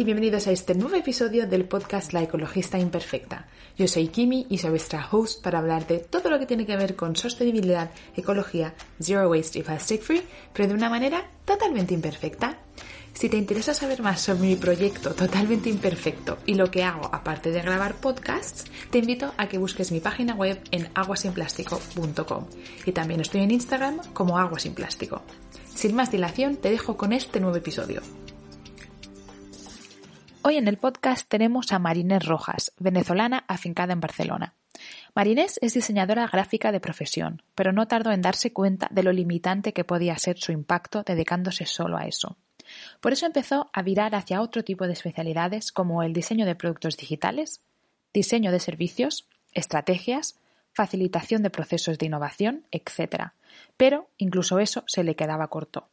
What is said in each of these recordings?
Y bienvenidos a este nuevo episodio del podcast La Ecologista Imperfecta. Yo soy Kimi y soy vuestra host para hablar de todo lo que tiene que ver con sostenibilidad, ecología, zero waste y plastic free, pero de una manera totalmente imperfecta. Si te interesa saber más sobre mi proyecto totalmente imperfecto y lo que hago aparte de grabar podcasts, te invito a que busques mi página web en aguasinplástico.com y también estoy en Instagram como Agua Sin Plástico. Sin más dilación, te dejo con este nuevo episodio. Hoy en el podcast tenemos a Marinés Rojas, venezolana afincada en Barcelona. Marinés es diseñadora gráfica de profesión, pero no tardó en darse cuenta de lo limitante que podía ser su impacto dedicándose solo a eso. Por eso empezó a virar hacia otro tipo de especialidades como el diseño de productos digitales, diseño de servicios, estrategias, facilitación de procesos de innovación, etc. Pero incluso eso se le quedaba corto.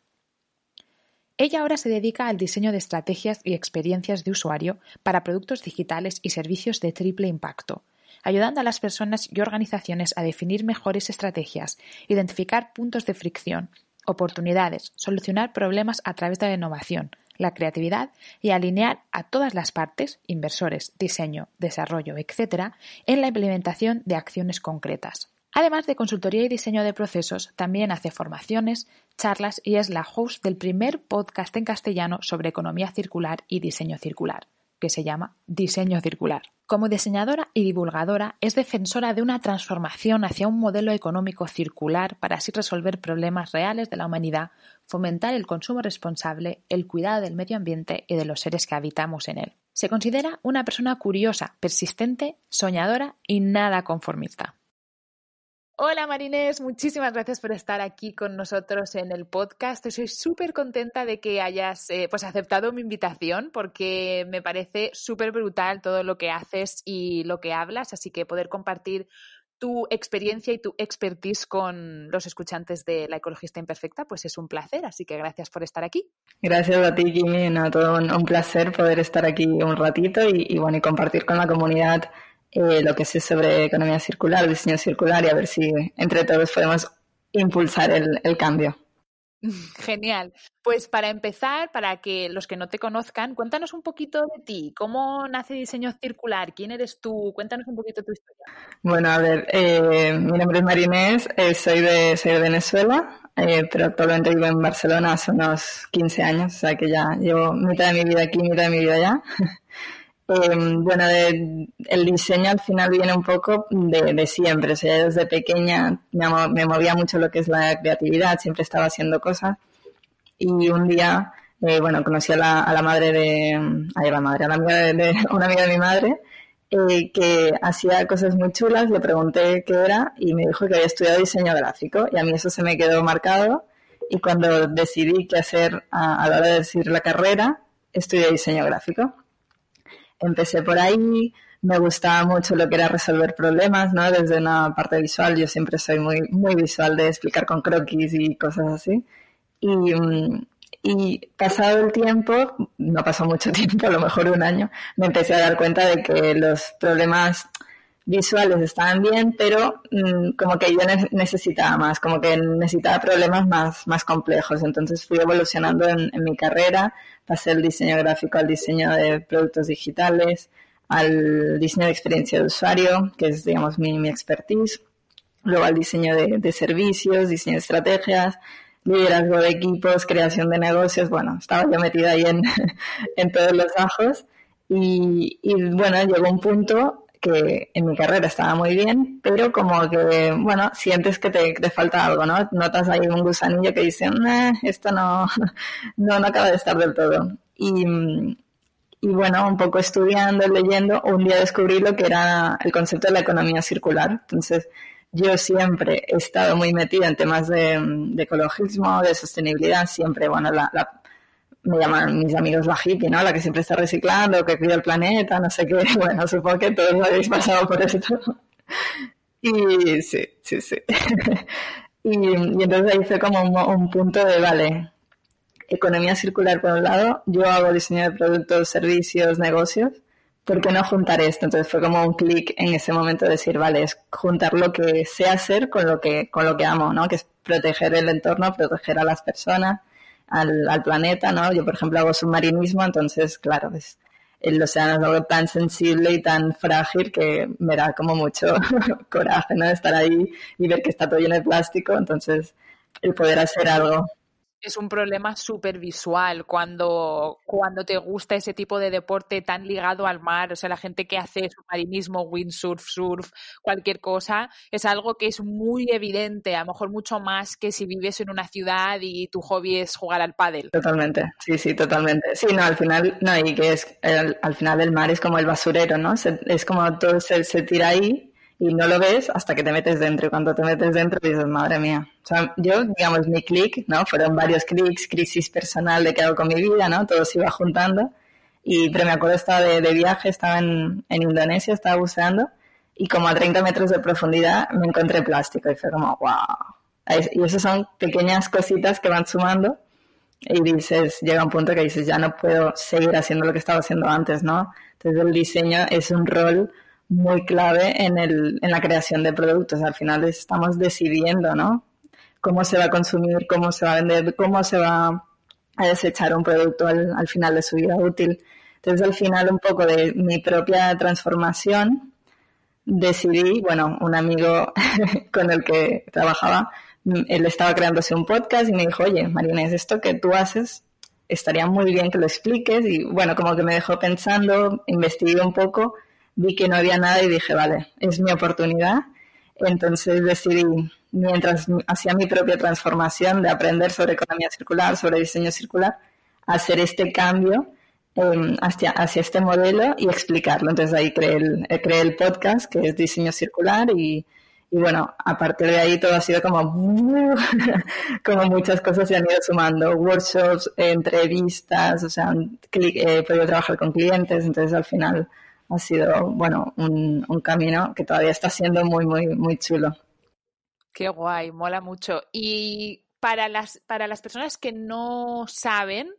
Ella ahora se dedica al diseño de estrategias y experiencias de usuario para productos digitales y servicios de triple impacto, ayudando a las personas y organizaciones a definir mejores estrategias, identificar puntos de fricción, oportunidades, solucionar problemas a través de la innovación, la creatividad y alinear a todas las partes, inversores, diseño, desarrollo, etc., en la implementación de acciones concretas. Además de consultoría y diseño de procesos, también hace formaciones, charlas y es la host del primer podcast en castellano sobre economía circular y diseño circular, que se llama Diseño Circular. Como diseñadora y divulgadora, es defensora de una transformación hacia un modelo económico circular para así resolver problemas reales de la humanidad, fomentar el consumo responsable, el cuidado del medio ambiente y de los seres que habitamos en él. Se considera una persona curiosa, persistente, soñadora y nada conformista. Hola Marinés, muchísimas gracias por estar aquí con nosotros en el podcast. Estoy súper contenta de que hayas eh, pues aceptado mi invitación porque me parece súper brutal todo lo que haces y lo que hablas, así que poder compartir tu experiencia y tu expertise con los escuchantes de La Ecologista Imperfecta, pues es un placer, así que gracias por estar aquí. Gracias a ti, Kimi, todo un, placer poder estar aquí un ratito y, y bueno, y compartir con la comunidad eh, lo que sé sobre economía circular, diseño circular y a ver si entre todos podemos impulsar el, el cambio. Genial. Pues para empezar, para que los que no te conozcan, cuéntanos un poquito de ti. ¿Cómo nace Diseño Circular? ¿Quién eres tú? Cuéntanos un poquito tu historia. Bueno, a ver, eh, mi nombre es Marinés, eh, soy, de, soy de Venezuela, eh, pero actualmente vivo en Barcelona hace unos 15 años, o sea que ya llevo mitad de mi vida aquí, mitad de mi vida allá. Em, bueno, el diseño al final viene un poco de, siempre. O sea, desde pequeña me, movía mucho lo que es la creatividad, siempre estaba haciendo cosas. Y un día, eh, bueno, conocí a la, madre de, a la madre, a la amiga de, una amiga de mi madre, eh, que hacía cosas muy chulas. Le pregunté qué era y me dijo que había estudiado diseño gráfico. Y a mí eso se me quedó marcado. Y cuando decidí qué hacer a, a la hora de decidir la carrera, estudié diseño gráfico empecé por ahí, me gustaba mucho lo que era resolver problemas, ¿no? Desde una parte visual, yo siempre soy muy, muy visual de explicar con croquis y cosas así. Y, mm, y pasado el tiempo, no pasó mucho tiempo, a lo mejor un año, me empecé a dar cuenta de que los problemas visuales estaban bien, pero mm, como que yo necesitaba más, como que necesitaba problemas más, más complejos. Entonces fui evolucionando en, mi carrera, pasé el diseño gráfico al diseño de productos digitales, al diseño de experiencia de usuario, que es, digamos, mi, mi expertise, luego al diseño de, de servicios, diseño de estrategias, liderazgo de equipos, creación de negocios, bueno, estaba yo metida ahí en, en todos los ajos. Y, y, bueno, llegó un punto que en mi carrera estaba muy bien, pero como que, bueno, sientes que te, te falta algo, ¿no? Notas ahí un gusanillo que dice, esto no, no, no acaba de estar del todo. Y, y bueno, un poco estudiando, leyendo, un día descubrí lo que era el concepto de la economía circular. Entonces, yo siempre he estado muy metida en temas de, ecologismo, de sostenibilidad, siempre, bueno, la me llaman mis amigos la hippie, ¿no? La que siempre está reciclando, que cuida el planeta, no sé qué. Bueno, supongo que todos habéis pasado por esto. Y sí, sí, sí. y, entonces ahí fue como un, punto de, vale, economía circular por un lado, yo hago diseño de productos, servicios, negocios, ¿por qué no juntar esto? Entonces fue como un clic en ese momento de decir, vale, es juntar lo que sé hacer con lo que, con lo que amo, ¿no? Que es proteger el entorno, proteger a las personas, al, al planeta, ¿no? Yo, por ejemplo, hago submarinismo, entonces, claro, es, el océano es algo tan sensible y tan frágil que me da como mucho coraje, ¿no? Estar ahí y ver que está todo lleno de plástico, entonces el poder hacer algo es un problema súper visual cuando, cuando te gusta ese tipo de deporte tan ligado al mar. O sea, la gente que hace submarinismo, windsurf, surf, cualquier cosa, es algo que es muy evidente, a lo mejor mucho más que si vives en una ciudad y tu hobby es jugar al pádel. Totalmente, sí, sí, totalmente. Sí, no, al final, no, y que es, al final el mar es como el basurero, ¿no? es como todo se, se tira ahí y no lo ves hasta que te metes dentro. Y cuando te metes dentro dices, madre mía. O sea, yo, digamos, mi clic, ¿no? Fueron varios clics, crisis personal de qué hago con mi vida, ¿no? Todo se iba juntando. Y, pero me acuerdo, estaba de, de viaje, estaba en, en, Indonesia, estaba buceando y como a 30 metros de profundidad me encontré plástico y fue como, wow. Y esas son pequeñas cositas que van sumando y dices, llega un punto que dices, ya no puedo seguir haciendo lo que estaba haciendo antes, ¿no? Entonces el diseño es un rol muy clave en, el, en la creación de productos. Al final estamos decidiendo, ¿no? Cómo se va a consumir, cómo se va a vender, cómo se va a desechar un producto al, al final de su vida útil. Entonces, al final, un poco de mi propia transformación, decidí, bueno, un amigo con el que trabajaba, él estaba creándose un podcast y me dijo, oye, Marines, esto que tú haces estaría muy bien que lo expliques. Y bueno, como que me dejó pensando, investigué un poco vi que no había nada y dije, vale, es mi oportunidad. Entonces decidí, mientras hacía mi propia transformación de aprender sobre economía circular, sobre diseño circular, hacer este cambio em, hacia, hacia, este modelo y explicarlo. Entonces ahí creé el, eh, creé el podcast que es diseño circular y, y bueno, a partir de ahí todo ha sido como, como muchas cosas se han ido sumando, workshops, entrevistas, o sea, he podido trabajar con clientes, entonces al final ha sido, bueno, un, un camino que todavía está siendo muy, muy, muy chulo. Qué guay, mola mucho. Y para las, para las personas que no saben,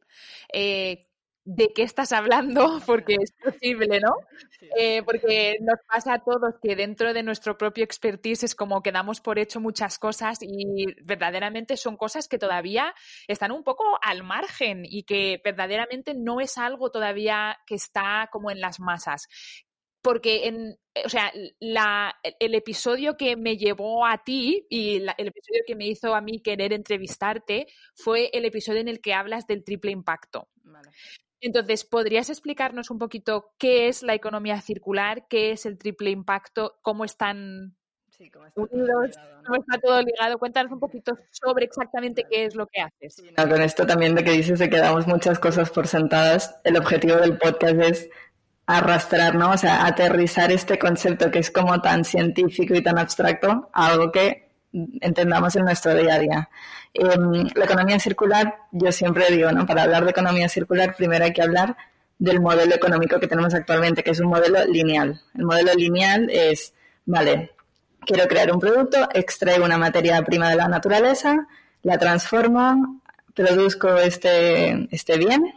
eh, de qué estás hablando, porque es posible, ¿no? Eh, porque nos pasa a todos que dentro de nuestro propio expertise es como que damos por hecho muchas cosas y verdaderamente son cosas que todavía están un poco al margen y que verdaderamente no es algo todavía que está como en las masas porque en, o sea, la, el episodio que me llevó a ti y el episodio que me hizo a mí querer entrevistarte fue el episodio en el que hablas del triple impacto. Vale. Entonces, ¿podrías explicarnos un poquito qué es la economía circular, qué es el triple impacto, cómo están unidos, cómo está todo ligado? Cuéntanos un poquito sobre exactamente qué es lo que haces. con esto también de que dices de que damos muchas cosas por sentadas, el objetivo del podcast es arrastrar, ¿no? O sea, aterrizar este concepto que es como tan científico y tan abstracto a algo que entendamos en nuestro día a día. Em, la economía circular, yo siempre digo, ¿no? Para hablar de economía circular, primero hay que hablar del modelo económico que tenemos actualmente, que es un modelo lineal. El modelo lineal es, vale, quiero crear un producto, extraigo una materia prima de la naturaleza, la transformo, produzco este, este bien,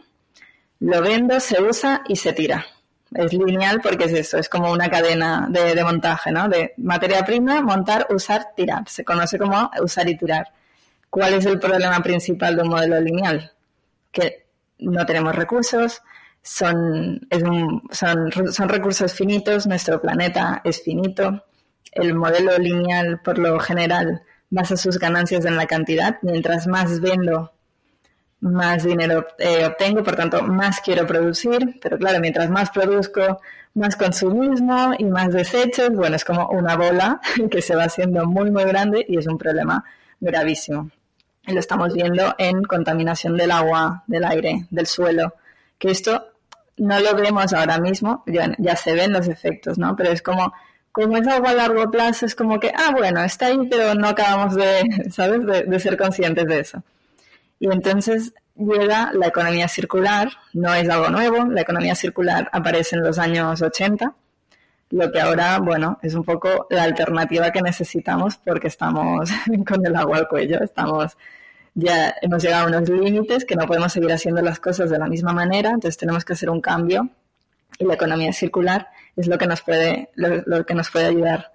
lo vendo, se usa y se tira es lineal porque es eso, es como una cadena de, montaje, ¿no? De materia prima, montar, usar, tirar. Se conoce como usar y tirar. ¿Cuál es el problema principal de un modelo lineal? Que no tenemos recursos, son, son, recursos finitos, nuestro planeta es finito. El modelo lineal, por lo general, basa sus ganancias en la cantidad. Mientras más vendo, más dinero eh, obtengo, por tanto, más quiero producir, pero claro, mientras más produzco, más consumismo y más desechos, bueno, es como una bola que se va haciendo muy, muy grande y es un problema gravísimo. Y lo estamos viendo en contaminación del agua, del aire, del suelo, que esto no lo vemos ahora mismo, ya, se ven los efectos, ¿no? Pero es como, como es algo a largo plazo, es como que, ah, bueno, está ahí, pero no acabamos de, ¿sabes?, de ser conscientes de eso. Y entonces llega la economía circular, no es algo nuevo, la economía circular aparece en los años 80, lo que ahora, bueno, es un poco la alternativa que necesitamos porque estamos con el agua al cuello, estamos ya hemos llegado a unos límites que no podemos seguir haciendo las cosas de la misma manera, entonces tenemos que hacer un cambio y la economía circular es lo que nos puede, lo, que nos puede ayudar.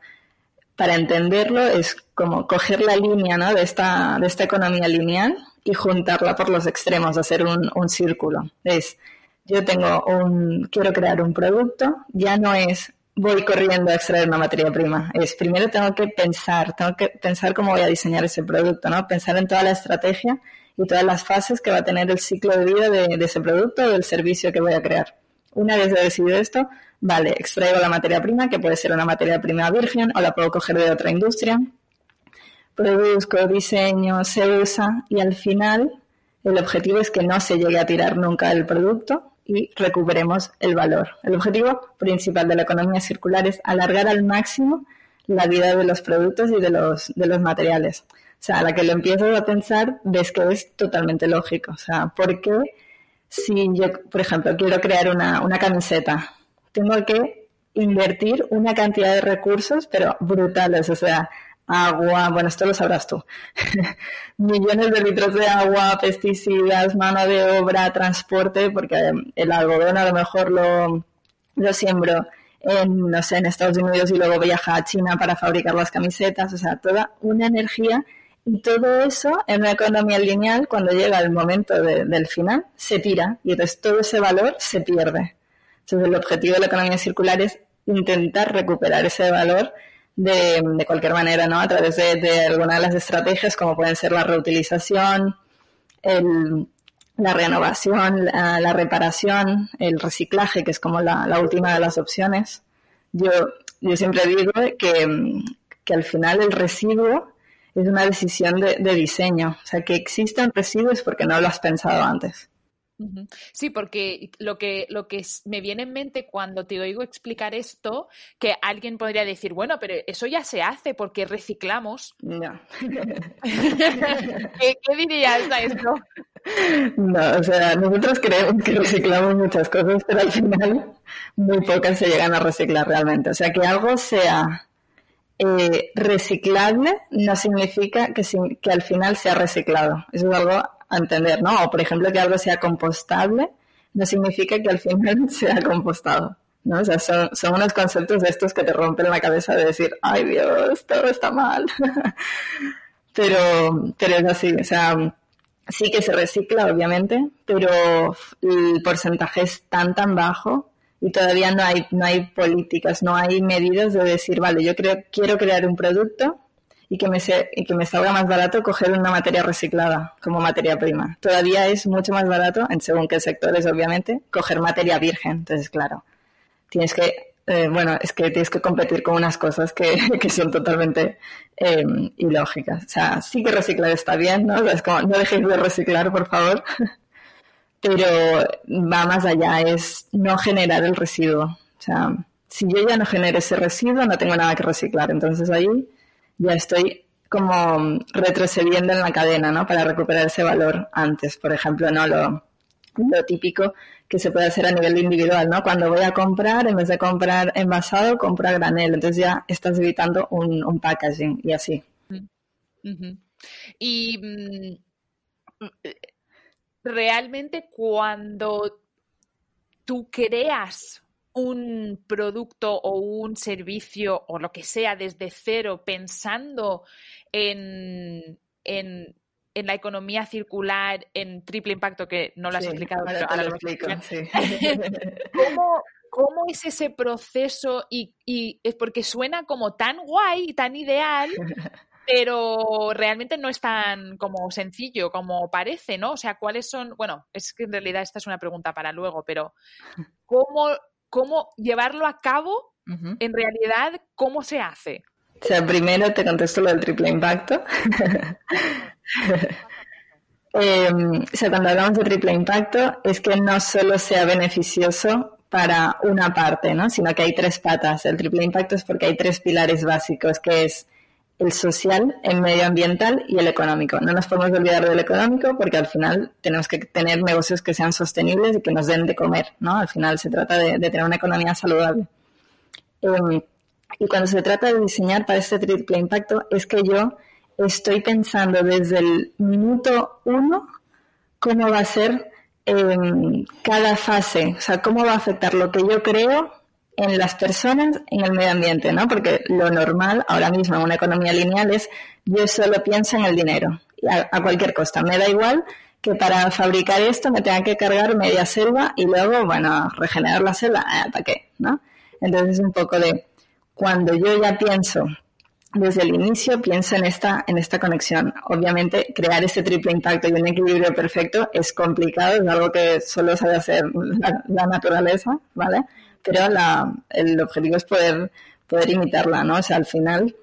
Para entenderlo es como coger la línea ¿no? de, esta, de esta economía lineal y juntarla por los extremos, hacer un, un círculo. Es, yo tengo un, quiero crear un producto, ya no es voy corriendo a extraer una materia prima. Es primero tengo que pensar, tengo que pensar cómo voy a diseñar ese producto, ¿no? Pensar en toda la estrategia y todas las fases que va a tener el ciclo de vida de, ese producto o del servicio que voy a crear. Una vez he decidido esto, vale, extraigo la materia prima, que puede ser una materia prima virgen o la puedo coger de otra industria. Produzco, diseño, se usa y al final el objetivo es que no se llegue a tirar nunca el producto, y recuperemos el valor. El objetivo principal de la economía circular es alargar al máximo la vida de los productos y de los, de los materiales. O sea, a la que lo empiezas a pensar, ves que es totalmente lógico. O sea, ¿por qué si yo, por ejemplo, quiero crear una, una camiseta, tengo que invertir una cantidad de recursos, pero brutales? O sea, agua, bueno, esto lo sabrás tú, millones de litros de agua, pesticidas, mano de obra, transporte, porque el algodón a lo mejor lo, lo siembro en, no sé, en Estados Unidos y luego viaja a China para fabricar las camisetas, o sea, toda una energía. Y todo eso en una economía lineal, cuando llega el momento del final, se tira. Y entonces todo ese valor se pierde. Entonces el objetivo de la economía circular es intentar recuperar ese valor de, de cualquier manera, ¿no? A través de, de algunas de las estrategias como pueden ser la reutilización, el, la renovación, la, reparación, el reciclaje, que es como la, última de las opciones. Yo, yo siempre digo que, que al final el residuo es una decisión de, de, diseño. O sea, que existan residuos porque no lo has pensado antes. Sí, porque lo que, lo que me viene en mente cuando te oigo explicar esto, que alguien podría decir, bueno, pero eso ya se hace porque reciclamos. No. ¿Qué, dirías a esto? No, o sea, nosotros creemos que reciclamos muchas cosas, pero al final muy pocas se llegan a reciclar realmente. O sea, que algo sea eh, reciclable no significa que, que al final sea reciclado. Eso es algo a entender, ¿no? O por ejemplo que algo sea compostable no significa que al final sea compostado, ¿no? O sea, son, son unos conceptos de estos que te rompen la cabeza de decir, ay Dios, todo está mal. pero, pero es así, o sea, sí que se recicla, obviamente, pero el porcentaje es tan, tan bajo y todavía no hay, no hay políticas, no hay medidas de decir, vale, yo creo, quiero crear un producto y que me, y que me salga más barato coger una materia reciclada como materia prima. Todavía es mucho más barato, en según qué sectores obviamente, coger materia virgen. Entonces, claro, tienes que, eh, bueno, es que tienes que competir con unas cosas que, que son totalmente eh, ilógicas. O sea, sí que reciclar está bien, ¿no? es como, no dejéis de reciclar, por favor. Pero va más allá, es no generar el residuo. O sea, si yo ya no genero ese residuo, no tengo nada que reciclar. Entonces ahí ya estoy como retrocediendo en la cadena, ¿no? Para recuperar ese valor antes, por ejemplo, ¿no? Lo, lo típico que se puede hacer a nivel individual, ¿no? Cuando voy a comprar, en vez de comprar envasado, compra granel. Entonces ya estás evitando un, un packaging y así. Y mm, realmente cuando tú creas un producto o un servicio o lo que sea desde cero pensando en, en, la economía circular, en triple impacto, que no lo has explicado, pero ahora lo explico. ¿Cómo, es ese proceso? Y, y es porque suena como tan guay y tan ideal. pero realmente no es tan como sencillo como parece, ¿no? O sea, ¿cuáles son? Bueno, es que en realidad esta es una pregunta para luego, pero ¿cómo cómo llevarlo a cabo, en realidad, cómo se hace. O sea, primero te contesto lo del triple impacto. Em, o sea, cuando hablamos de triple impacto, es que no solo sea beneficioso para una parte, ¿no? Sino que hay tres patas. El triple impacto es porque hay tres pilares básicos, que es el social, el medioambiental y el económico. No nos podemos olvidar del económico porque al final tenemos que tener negocios que sean sostenibles y que nos den de comer, ¿no? Al final se trata de, tener una economía saludable. Em, y cuando se trata de diseñar para este triple impacto, es que yo estoy pensando desde el minuto uno cómo va a ser em, cada fase, o sea, cómo va a afectar lo que yo creo en las personas, en el medio ambiente, ¿no? Porque lo normal ahora mismo en una economía lineal es yo solo pienso en el dinero, a, cualquier costa. Me da igual que para fabricar esto me tenga que cargar media selva y luego, bueno, regenerar la selva, eh, ¿para qué? ¿No? Entonces es un poco de cuando yo ya pienso desde el inicio pienso en esta, en esta conexión. Obviamente, crear ese triple impacto y un equilibrio perfecto es complicado, es algo que solo sabe hacer la naturaleza, ¿vale? Pero la, el objetivo es poder, poder imitarla, ¿no? O sea, al final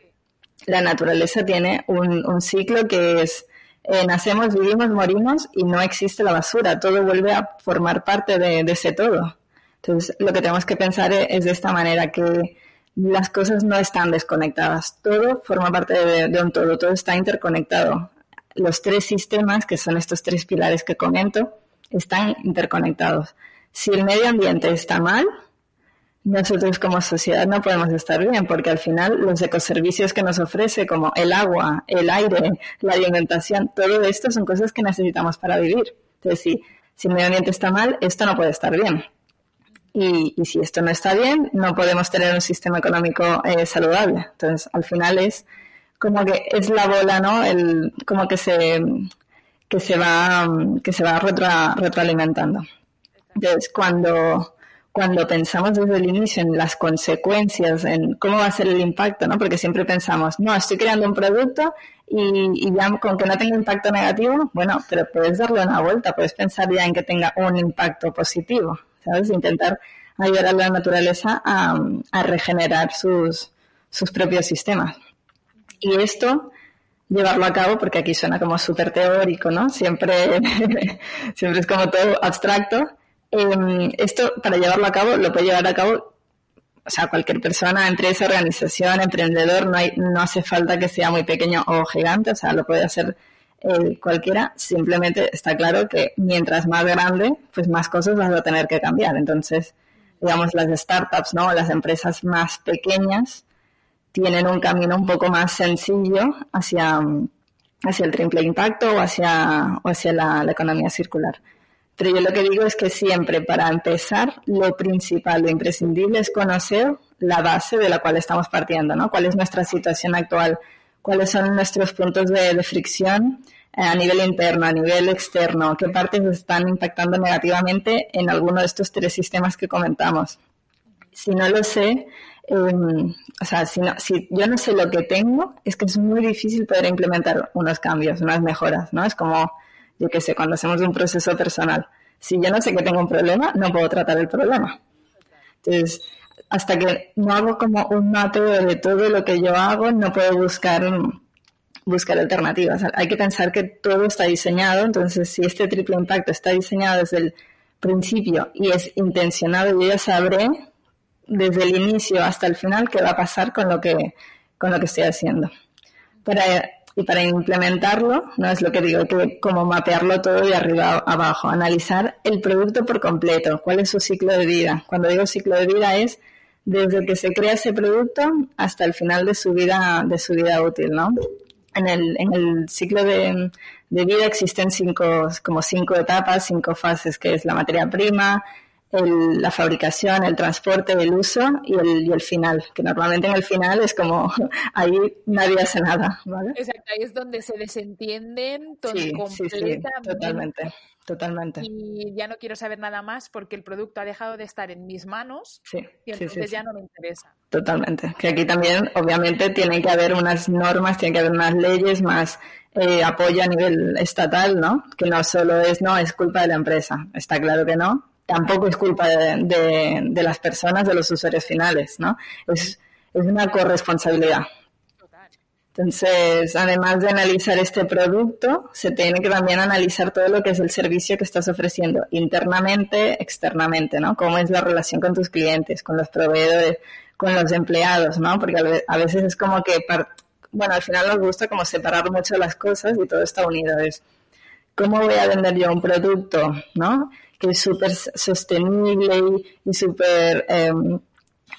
la naturaleza tiene un, ciclo que es eh, nacemos, vivimos, morimos y no existe la basura, todo vuelve a formar parte de, ese todo. Entonces, lo que tenemos que pensar es, es, de esta manera, que las cosas no están desconectadas, todo forma parte de un todo, todo está interconectado. Los tres sistemas, que son estos tres pilares que comento, están interconectados. Si el medio ambiente está mal, nosotros como sociedad no podemos estar bien porque al final los ecoservicios que nos ofrece como el agua, el aire, la alimentación, todo esto son cosas que necesitamos para vivir. Entonces, si, si el medio ambiente está mal, esto no puede estar bien. Y, y si esto no está bien, no podemos tener un sistema económico eh, saludable. Entonces, al final es como que es la bola, ¿no? El, como que se, que se va, que se va retroalimentando. Entonces, cuando, cuando pensamos desde el inicio en las consecuencias, en cómo va a ser el impacto, ¿no? Porque siempre pensamos, no, estoy creando un producto y, ya con que no tenga impacto negativo, bueno, pero puedes darle una vuelta, puedes pensar ya en que tenga un impacto positivo, ¿sabes? Intentar ayudar a la naturaleza a, a regenerar sus, sus propios sistemas. Y esto llevarlo a cabo, porque aquí suena como súper teórico, ¿no? Siempre, siempre es como todo abstracto, Em, esto, para llevarlo a cabo, lo puede llevar a cabo, o sea, cualquier persona, empresa, organización, emprendedor, no, hay, no hace falta que sea muy pequeño o gigante, o sea, lo puede hacer eh, cualquiera, simplemente está claro que mientras más grande, pues más cosas vas a tener que cambiar. Entonces, digamos, las startups, ¿no? Las empresas más pequeñas tienen un camino un poco más sencillo hacia, hacia el triple impacto o hacia, o hacia la economía circular. Pero yo lo que digo es que siempre para empezar, lo principal, lo imprescindible es conocer la base de la cual estamos partiendo, ¿no? ¿Cuál es nuestra situación actual? ¿Cuáles son nuestros puntos de, fricción eh, a nivel interno, a nivel externo? ¿Qué partes están impactando negativamente en alguno de estos tres sistemas que comentamos? Si no lo sé, em, o sea, si, si yo no sé lo que tengo, es que es muy difícil poder implementar unos cambios, unas mejoras, ¿no? Es como yo qué sé, cuando hacemos un proceso personal. Si yo no sé que tengo un problema, no puedo tratar el problema. Entonces, hasta que no hago como un mapeo de todo lo que yo hago, no puedo buscar, buscar alternativas. Hay que pensar que todo está diseñado, entonces si este triple impacto está diseñado desde el principio y es intencionado, yo ya sabré desde el inicio hasta el final qué va a pasar con lo que, con lo que estoy haciendo. Para y para implementarlo, no es lo que digo, que como mapearlo todo de arriba abajo, analizar el producto por completo, cuál es su ciclo de vida. Cuando digo ciclo de vida es desde que se crea ese producto hasta el final de su vida, de su vida útil, ¿no? En el, en el ciclo de, de vida existen cinco, como cinco etapas, cinco fases, que es la materia prima, la fabricación, el transporte, el uso y el, y el final, que normalmente en el final es como ahí nadie hace nada, ¿vale? Exacto, ahí es donde se desentienden completamente. totalmente, totalmente. Y ya no quiero saber nada más porque el producto ha dejado de estar en mis manos y entonces ya no me interesa. Totalmente, que aquí también obviamente tiene que haber unas normas, tiene que haber unas leyes más eh, apoyo a nivel estatal, ¿no? Que no solo es, no, es culpa de la empresa, está claro que no, tampoco es culpa de, de, las personas, de los usuarios finales, ¿no? Es, es una corresponsabilidad. Entonces, además de analizar este producto, se tiene que también analizar todo lo que es el servicio que estás ofreciendo internamente, externamente, ¿no? Cómo es la relación con tus clientes, con los proveedores, con los empleados, ¿no? Porque a veces es como que bueno, al final nos gusta como separar mucho las cosas y todo está unido. Es, ¿cómo voy a vender yo un producto, no? Que es súper sostenible y, súper em,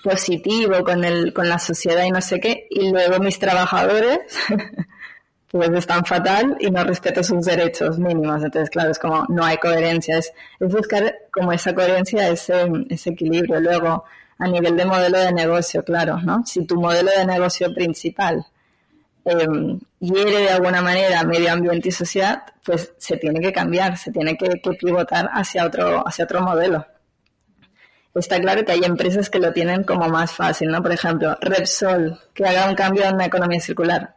positivo con, el, con la sociedad y no sé qué, y luego mis trabajadores pues están fatal y no respeto sus derechos mínimos. Entonces, claro, es como no hay coherencia, es, buscar como esa coherencia, ese, ese equilibrio. Luego, a nivel de modelo de negocio, claro, ¿no? Si tu modelo de negocio principal eh, hiere de alguna manera medio ambiente y sociedad, pues se tiene que cambiar, se tiene que, pivotar hacia otro, hacia modelo está claro que hay empresas que lo tienen como más fácil, ¿no? Por ejemplo, Repsol, que haga un cambio en la economía circular.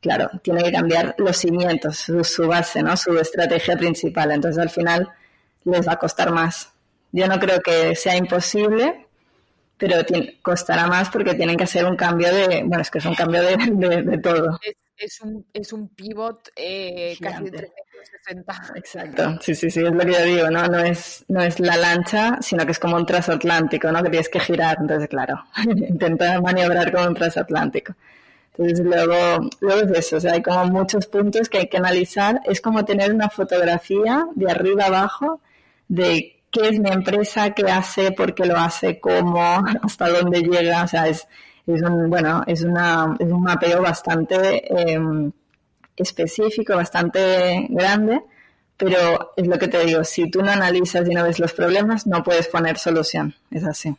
Claro, tiene que cambiar los cimientos, su, base, ¿no? Su estrategia principal. Entonces, al final, les va a costar más. Yo no creo que sea imposible, pero costará más porque tienen que hacer un cambio de, bueno, es que es un cambio de, todo. Es, un, es un pivot eh, casi de 360. Exacto, sí, sí, sí, es lo que yo digo, ¿no? No es, no es la lancha, sino que es como un transatlántico, ¿no? Que tienes que girar, entonces, claro, intenta maniobrar como un transatlántico. Entonces, luego, luego es eso, o sea, hay como muchos puntos que hay que analizar. Es como tener una fotografía de arriba abajo de qué es mi empresa, qué hace, por qué lo hace, cómo, hasta dónde llega. O sea, es, es un, bueno, es, una, es un mapeo bastante em, específico, bastante grande, pero es lo que te digo, si tú no analizas y no ves los problemas, no puedes poner solución. Es así.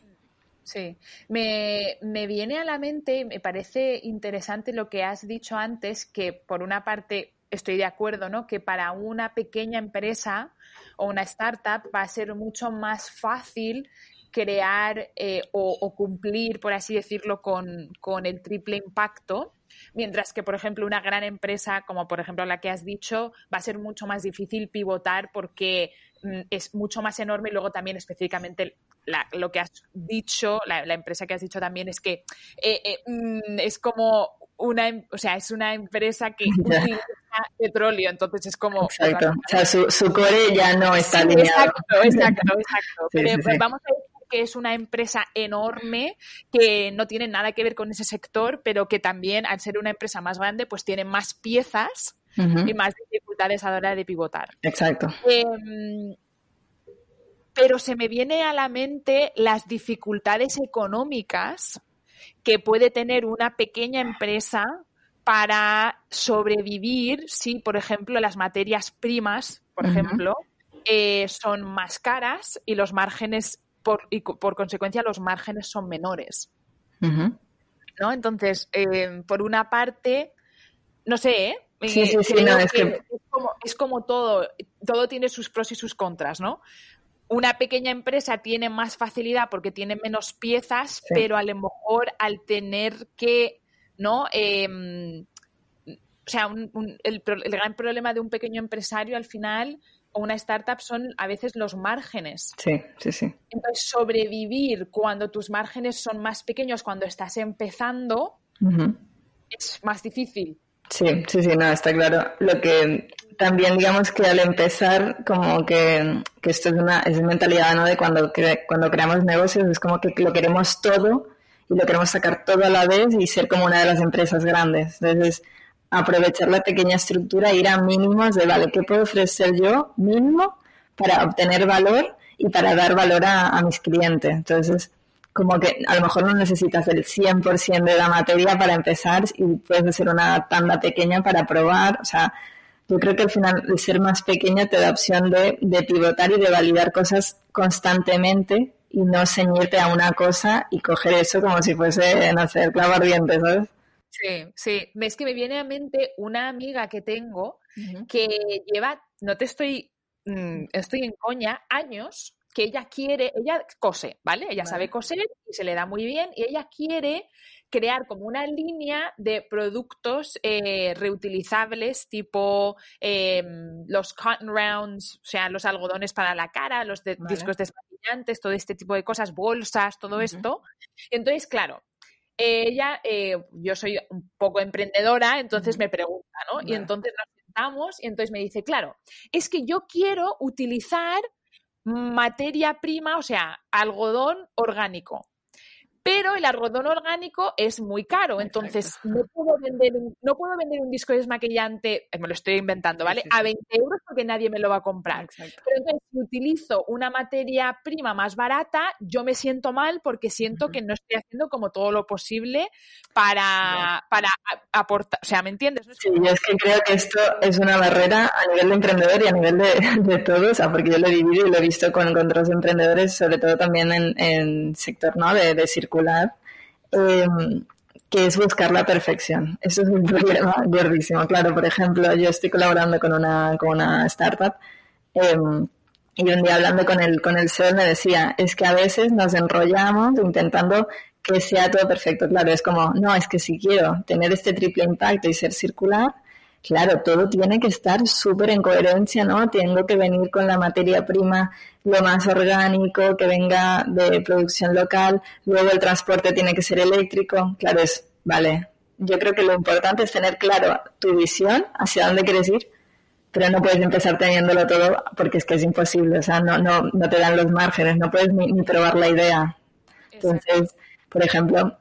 Sí, me, me, viene a la mente, me parece interesante lo que has dicho antes, que por una parte estoy de acuerdo, ¿no? Que para una pequeña empresa o una startup va a ser mucho más fácil crear eh, o, cumplir, por así decirlo, con, con, el triple impacto, mientras que, por ejemplo, una gran empresa, como por ejemplo la que has dicho, va a ser mucho más difícil pivotar porque mm, es mucho más enorme y luego también específicamente lo que has dicho, la, empresa que has dicho también es que eh, eh, mm, es como una, em, o sea, es una empresa que utiliza petróleo, entonces es como... Exacto, o sea, su, su, core ya no está alineado. Exacto, exacto, exacto. Pero vamos a decir que es una empresa enorme que no tiene nada que ver con ese sector, pero que también, al ser una empresa más grande, pues tiene más piezas y más dificultades a la hora de pivotar. Exacto. Em, pero se me viene a la mente las dificultades económicas que puede tener una pequeña empresa para sobrevivir si, por ejemplo, las materias primas, por ejemplo, eh, son más caras y los márgenes, por, y por consecuencia, los márgenes son menores. ¿No? Entonces, eh, por una parte, no sé, ¿eh? Sí, sí, sí, no, es, que... como, es como todo, todo tiene sus pros y sus contras, ¿no? Una pequeña empresa tiene más facilidad porque tiene menos piezas, pero a lo mejor al tener que, ¿no? Em, o sea, el, gran problema de un pequeño empresario al final o una startup son a veces los márgenes. Sí, sí, sí. Entonces, sobrevivir cuando tus márgenes son más pequeños, cuando estás empezando, es más difícil. Sí, sí, sí, no, está claro. Lo que también digamos que al empezar como que, esto es una es mentalidad ¿no? de cuando, cuando creamos negocios es como que lo queremos todo y lo queremos sacar todo a la vez y ser como una de las empresas grandes. Entonces, aprovechar la pequeña estructura, ir a mínimos de, vale, ¿qué puedo ofrecer yo mínimo para obtener valor y para dar valor a, a mis clientes? Entonces, como que a lo mejor no necesitas el 100% de la materia para empezar y puedes hacer una tanda pequeña para probar, o sea, yo creo que al final el ser más pequeño te da opción de, pivotar y de validar cosas constantemente y no ceñirte a una cosa y coger eso como si fuese, no sé, el clavo ardiente, ¿sabes? Sí, sí. Es que me viene a mente una amiga que tengo que lleva, no te estoy, mm, estoy en coña, años que ella quiere, ella cose, ¿vale? Ella sabe coser y se le da muy bien y ella quiere crear como una línea de productos eh, reutilizables tipo em, los cotton rounds, o sea, los algodones para la cara, los discos desmaquillantes, todo este tipo de cosas, bolsas, todo esto. Entonces, claro, ella, eh, yo soy un poco emprendedora, entonces me pregunta, ¿no? Y entonces nos sentamos y entonces me dice, claro, es que yo quiero utilizar materia prima, o sea, algodón orgánico pero el algodón orgánico es muy caro, entonces no puedo, vender un, no puedo vender un disco desmaquillante, eh, me lo estoy inventando, ¿vale? A 20 euros porque nadie me lo va a comprar. Pero entonces, si utilizo una materia prima más barata, yo me siento mal porque siento que no estoy haciendo como todo lo posible para, para aportar, o sea, ¿me entiendes? sí, yo es que creo que esto es una barrera a nivel de emprendedor y a nivel de, de todo, o sea, porque yo lo he vivido y lo he visto con, otros emprendedores, sobre todo también en, en sector ¿no? de, de circular, em, que es buscar la perfección. Eso es un problema gordísimo. Claro, por ejemplo, yo estoy colaborando con una, con una startup em, y un día hablando con el, con el CEO me decía, es que a veces nos enrollamos intentando que sea todo perfecto. Claro, es como, no, es que si quiero tener este triple impacto y ser circular, claro, todo tiene que estar súper en coherencia, ¿no? Tengo que venir con la materia prima lo más orgánico, que venga de producción local, luego el transporte tiene que ser eléctrico, claro, es, vale, yo creo que lo importante es tener claro tu visión, hacia dónde quieres ir, pero no puedes empezar teniéndolo todo porque es que es imposible, o sea, no, no, no te dan los márgenes, no puedes ni, probar la idea. Entonces, por ejemplo,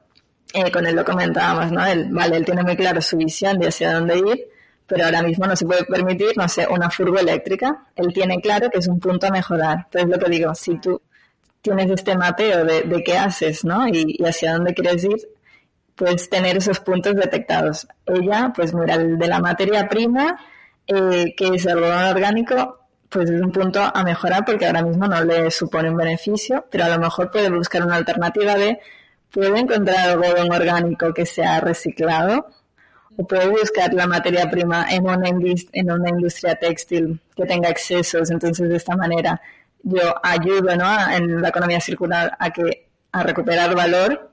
eh, con él lo comentábamos, ¿no? Él, vale, él tiene muy claro su visión de hacia dónde ir, pero ahora mismo no se puede permitir, no sé, una furgo eléctrica. Él tiene claro que es un punto a mejorar. Entonces, lo que digo, si tú tienes este mapeo de, qué haces, ¿no? Y, hacia dónde quieres ir, puedes tener esos puntos detectados. Ella, pues mira, el de la materia prima, eh, que es algodón orgánico, pues es un punto a mejorar porque ahora mismo no le supone un beneficio, pero a lo mejor puede buscar una alternativa de, puede encontrar algodón orgánico que sea reciclado, o puede buscar la materia prima en una, industria textil que tenga excesos. Entonces, de esta manera, yo ayudo ¿no? en la economía circular a, que, a recuperar valor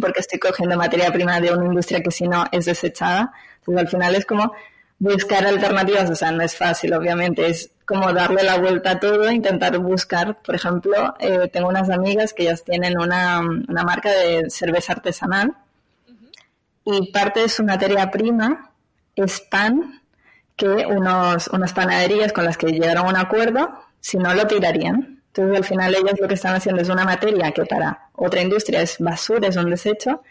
porque estoy cogiendo materia prima de una industria que si no es desechada. Entonces, al final es como buscar alternativas, o sea, no es fácil, obviamente, es como darle la vuelta a todo, intentar buscar, por ejemplo, eh, tengo unas amigas que ellas tienen una, una marca de cerveza artesanal y parte de su materia prima es pan que unos, unas panaderías con las que llegaron a un acuerdo, si no lo tirarían. Entonces al final ellas lo que están haciendo es una materia que para otra industria es basura, es un desecho,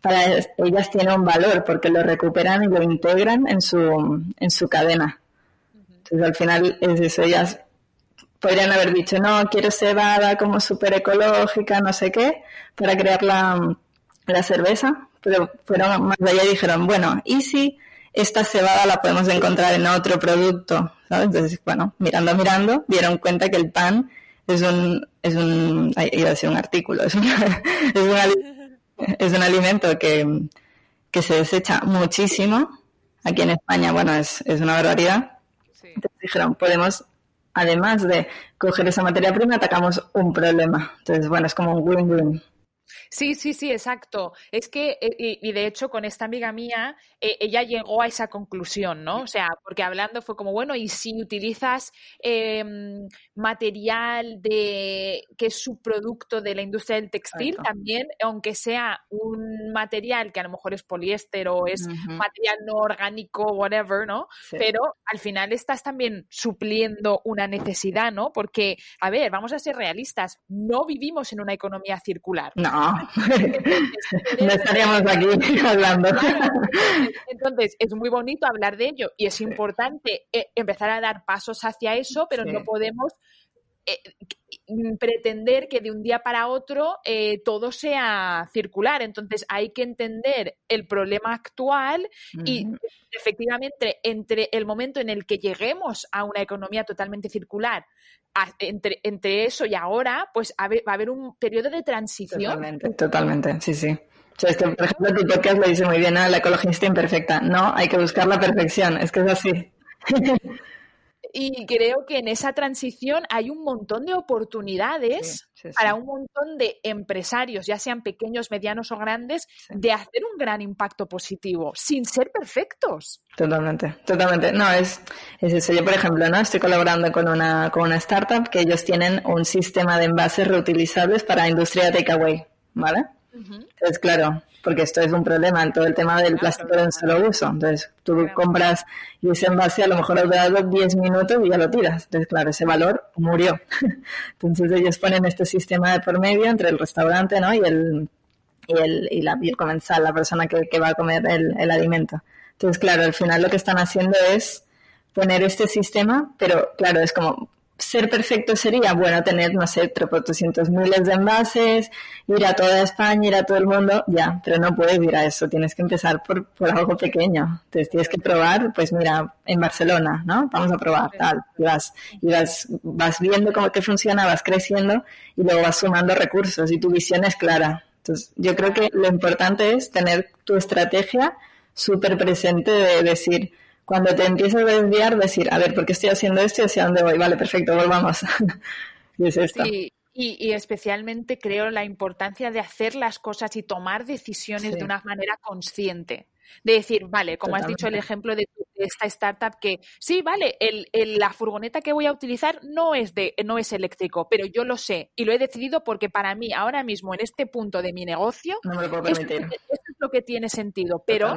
para ellas tiene un valor porque lo recuperan y lo integran en su, en su cadena. Entonces al final es eso, ellas podrían haber dicho, no, quiero cebada como súper ecológica, no sé qué, para crear la, la cerveza, pero fueron más allá y dijeron, bueno, ¿y si esta cebada la podemos encontrar en otro producto? ¿sabes? Entonces, bueno, mirando, mirando, dieron cuenta que el pan es un, es un, iba a decir un artículo, es un, es un, es un alimento que, que se desecha muchísimo. Aquí en España, bueno, es, es una barbaridad. Entonces dijeron, podemos, además de coger esa materia prima, atacamos un problema. Entonces, bueno, es como un win-win. Sí, sí, sí, exacto. Es que, eh, y, de hecho, con esta amiga mía, eh, ella llegó a esa conclusión, ¿no? O sea, porque hablando fue como, bueno, y si utilizas em, material de que es subproducto de la industria del textil, también, aunque sea un material que a lo mejor es poliéster o es material no orgánico, whatever, ¿no? Pero al final estás también supliendo una necesidad, ¿no? Porque, a ver, vamos a ser realistas, no vivimos en una economía circular. No. no estaríamos aquí hablando. Entonces, es muy bonito hablar de ello y es importante eh, empezar a dar pasos hacia eso, pero no podemos pretender que de un día para otro eh, todo sea circular. Entonces hay que entender el problema actual y efectivamente entre el momento en el que lleguemos a una economía totalmente circular entre, entre eso y ahora, pues va a haber un periodo de transición. Totalmente, totalmente, sí, sí. O sea, por ejemplo, tu podcast lo dice muy bien, ¿no? la ecologista imperfecta. No, hay que buscar la perfección, es que es así. Y creo que en esa transición hay un montón de oportunidades para un montón de empresarios, ya sean pequeños, medianos o grandes, de hacer un gran impacto positivo, sin ser perfectos. Totalmente, totalmente. No, es, es eso. Yo, por ejemplo, ¿no? Estoy colaborando con una, con una startup que ellos tienen un sistema de envases reutilizables para industria de takeaway, ¿vale? Entonces, claro, porque esto es un problema en todo el tema del plástico de un solo uso. Entonces, tú compras y ese envase a lo mejor ha durado 10 minutos y ya lo tiras. Entonces, claro, ese valor murió. Entonces, ellos ponen este sistema de por medio entre el restaurante ¿no? y, el, y, el, y la comensal, la persona que, que va a comer el, el alimento. Entonces, claro, al final lo que están haciendo es poner este sistema, pero claro, es como ser perfecto sería, bueno, tener, no sé, 300 miles de envases, ir a toda España, ir a todo el mundo, ya, pero no puedes ir a eso, tienes que empezar por, por algo pequeño. Entonces tienes que probar, pues mira, en Barcelona, ¿no? Vamos a probar, tal, y vas, y vas, vas viendo cómo que funciona, vas creciendo y luego vas sumando recursos y tu visión es clara. Entonces, yo creo que lo importante es tener tu estrategia súper presente de decir, cuando te empiezas a desviar, decir, a ver, ¿por qué estoy haciendo esto y hacia dónde voy? Vale, perfecto, volvamos. y es esto. Sí. Y, especialmente creo la importancia de hacer las cosas y tomar decisiones de una manera consciente. De decir, vale, como has dicho el ejemplo de, esta startup que sí, vale, el, la furgoneta que voy a utilizar no es de, no es eléctrico, pero yo lo sé y lo he decidido porque para mí ahora mismo en este punto de mi negocio no me lo Esto, es lo que tiene sentido, pero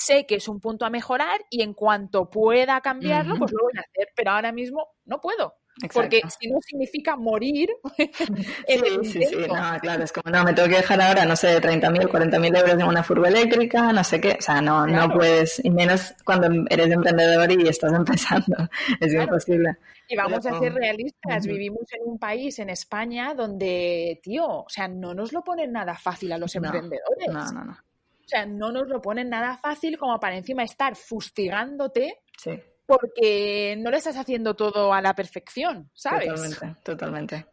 sé que es un punto a mejorar y en cuanto pueda cambiarlo, pues lo voy a hacer, pero ahora mismo no puedo. Porque si no significa morir. sí, sí, sí, no, claro, es como, no, me tengo que dejar ahora, no sé, 30.000, 40.000 euros en una furgo eléctrica, no sé qué, o sea, no, no puedes, y menos cuando eres emprendedor y estás empezando, es imposible. Y vamos a ser realistas, vivimos en un país, en España, donde, tío, o sea, no nos lo ponen nada fácil a los emprendedores. No, no, no. O sea, no nos lo ponen nada fácil como para encima estar fustigándote sí. porque no lo estás haciendo todo a la perfección, ¿sabes? Totalmente, totalmente.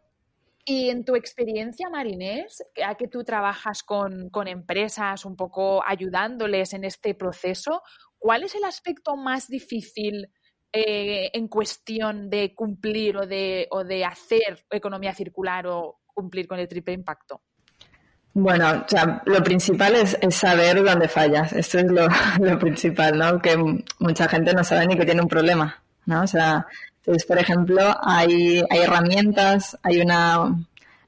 Y en tu experiencia, Marinés, a que tú trabajas con, con, empresas, un poco ayudándoles en este proceso, ¿cuál es el aspecto más difícil eh, en cuestión de cumplir o de, o de hacer economía circular o cumplir con el triple impacto? Bueno, o sea, lo principal es, saber dónde fallas. Esto es lo, principal, ¿no? Que mucha gente no sabe ni que tiene un problema, ¿no? O sea, entonces, por ejemplo, hay, herramientas, hay una,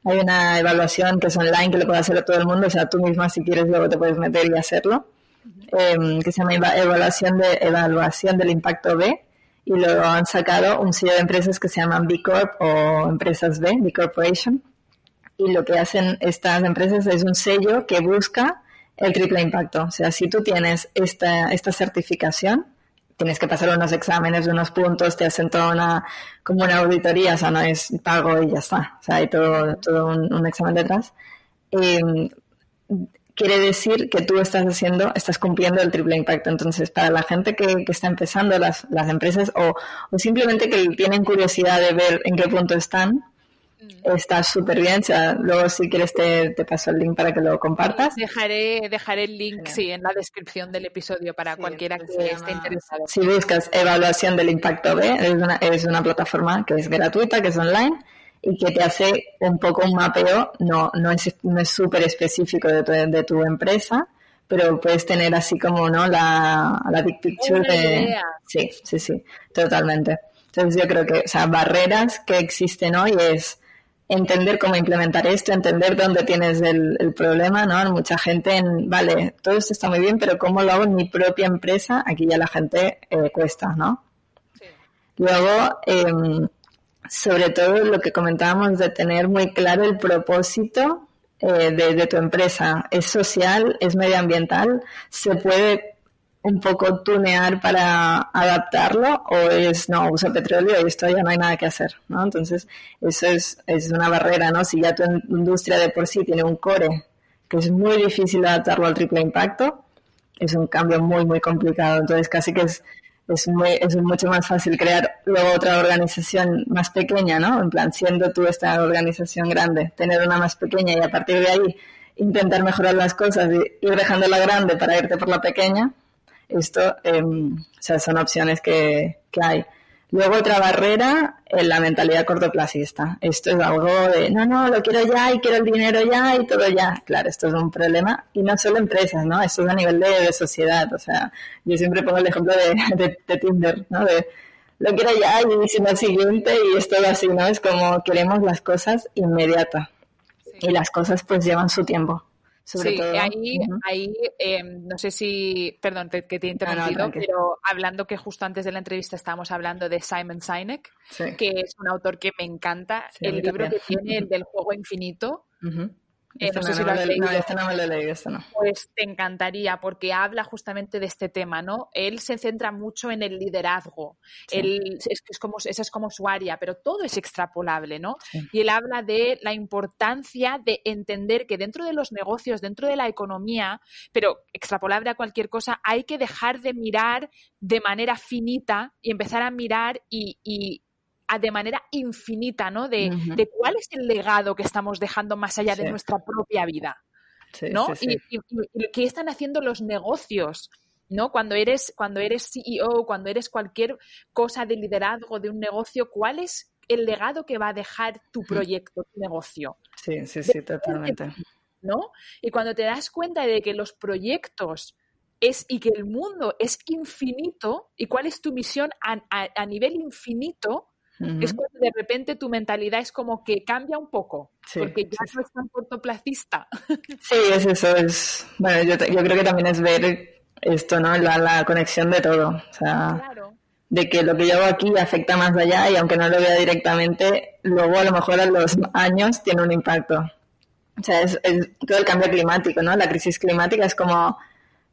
hay una evaluación que es online que lo puede hacer a todo el mundo. O sea, tú misma si quieres luego te puedes meter y hacerlo. Em, que se llama evaluación de evaluación del impacto B y lo han sacado un sello de empresas que se llaman B Corp o empresas B, B Corporation y lo que hacen estas empresas es un sello que busca el triple impacto. O sea, si tú tienes esta, esta certificación, tienes que pasar unos exámenes, unos puntos, te hacen toda una, como una auditoría, o sea, no es pago y ya está. O sea, hay todo, todo un, examen detrás. Em, quiere decir que tú estás haciendo, estás cumpliendo el triple impacto. Entonces, para la gente que, que está empezando las, las empresas o, o, simplemente que tienen curiosidad de ver en qué punto están. Está súper bien. O sea, luego, si quieres, te, te, paso el link para que lo compartas. Dejaré, dejaré el link, sí, en la descripción del episodio para cualquiera que esté interesado. Si buscas evaluación del impacto B, es una, es una plataforma que es gratuita, que es online y que te hace un poco un mapeo. No, no es no es súper específico de tu, de tu empresa, pero puedes tener así como no la, la big picture de. Sí, sí, sí, totalmente. Entonces yo creo que, o sea, barreras que existen hoy es entender cómo implementar esto, entender dónde tienes el, problema, ¿no? Mucha gente, en, vale, todo esto está muy bien, pero ¿cómo lo hago en mi propia empresa? Aquí ya la gente eh, cuesta, ¿no? Luego, em, sobre todo lo que comentábamos de tener muy claro el propósito eh, de, de, tu empresa. Es social, es medioambiental, se puede un poco tunear para adaptarlo o es, no, usa petróleo y esto ya no hay nada que hacer, ¿no? Entonces, eso es, es una barrera, ¿no? Si ya tu industria de por sí tiene un core que es muy difícil adaptarlo al triple impacto, es un cambio muy, muy complicado. Entonces, casi que es, es, muy, es mucho más fácil crear luego otra organización más pequeña, ¿no? En plan, siendo tú esta organización grande, tener una más pequeña y a partir de ahí intentar mejorar las cosas y ir dejando la grande para irte por la pequeña, esto, em, o sea, son opciones que, que hay. Luego otra barrera, en la mentalidad cortoplacista. Esto es algo de, no, no, lo quiero ya y quiero el dinero ya y todo ya. Claro, esto es un problema y no solo empresas, ¿no? Esto es a nivel de, sociedad. O sea, yo siempre pongo el ejemplo de, de, Tinder, ¿no? De, lo quiero ya y si no siguiente y es todo así, ¿no? Es como queremos las cosas inmediata. Y las cosas pues llevan su tiempo sí, ahí, ahí em, no sé si, perdón que te he interrumpido, pero hablando que justo antes de la entrevista estábamos hablando de Simon Sinek, que es un autor que me encanta, el libro que tiene, el del juego infinito, Eh, no, sé si lo has leído. No, este no me lo he leído, este no. Pues te encantaría, porque habla justamente de este tema, ¿no? Él se centra mucho en el liderazgo. Él, es, es como, esa es como su área, pero todo es extrapolable, ¿no? Y él habla de la importancia de entender que dentro de los negocios, dentro de la economía, pero extrapolable a cualquier cosa, hay que dejar de mirar de manera finita y empezar a mirar y, y de manera infinita, ¿no? De, de, cuál es el legado que estamos dejando más allá de nuestra propia vida, ¿no? y, qué están haciendo los negocios, ¿no? Cuando eres, cuando eres CEO, cuando eres cualquier cosa de liderazgo de un negocio, ¿cuál es el legado que va a dejar tu proyecto, tu negocio? Sí, sí, sí, totalmente. ¿No? Y cuando te das cuenta de que los proyectos es, y que el mundo es infinito, y cuál es tu misión a, a nivel infinito, es cuando de repente tu mentalidad es como que cambia un poco, porque ya no es tan cortoplacista. Sí, es eso, es, bueno, yo, yo creo que también es ver esto, ¿no? La, la conexión de todo, o sea, de que lo que yo hago aquí afecta más allá y aunque no lo vea directamente, luego a lo mejor a los años tiene un impacto. O sea, es, es todo el cambio climático, ¿no? La crisis climática es como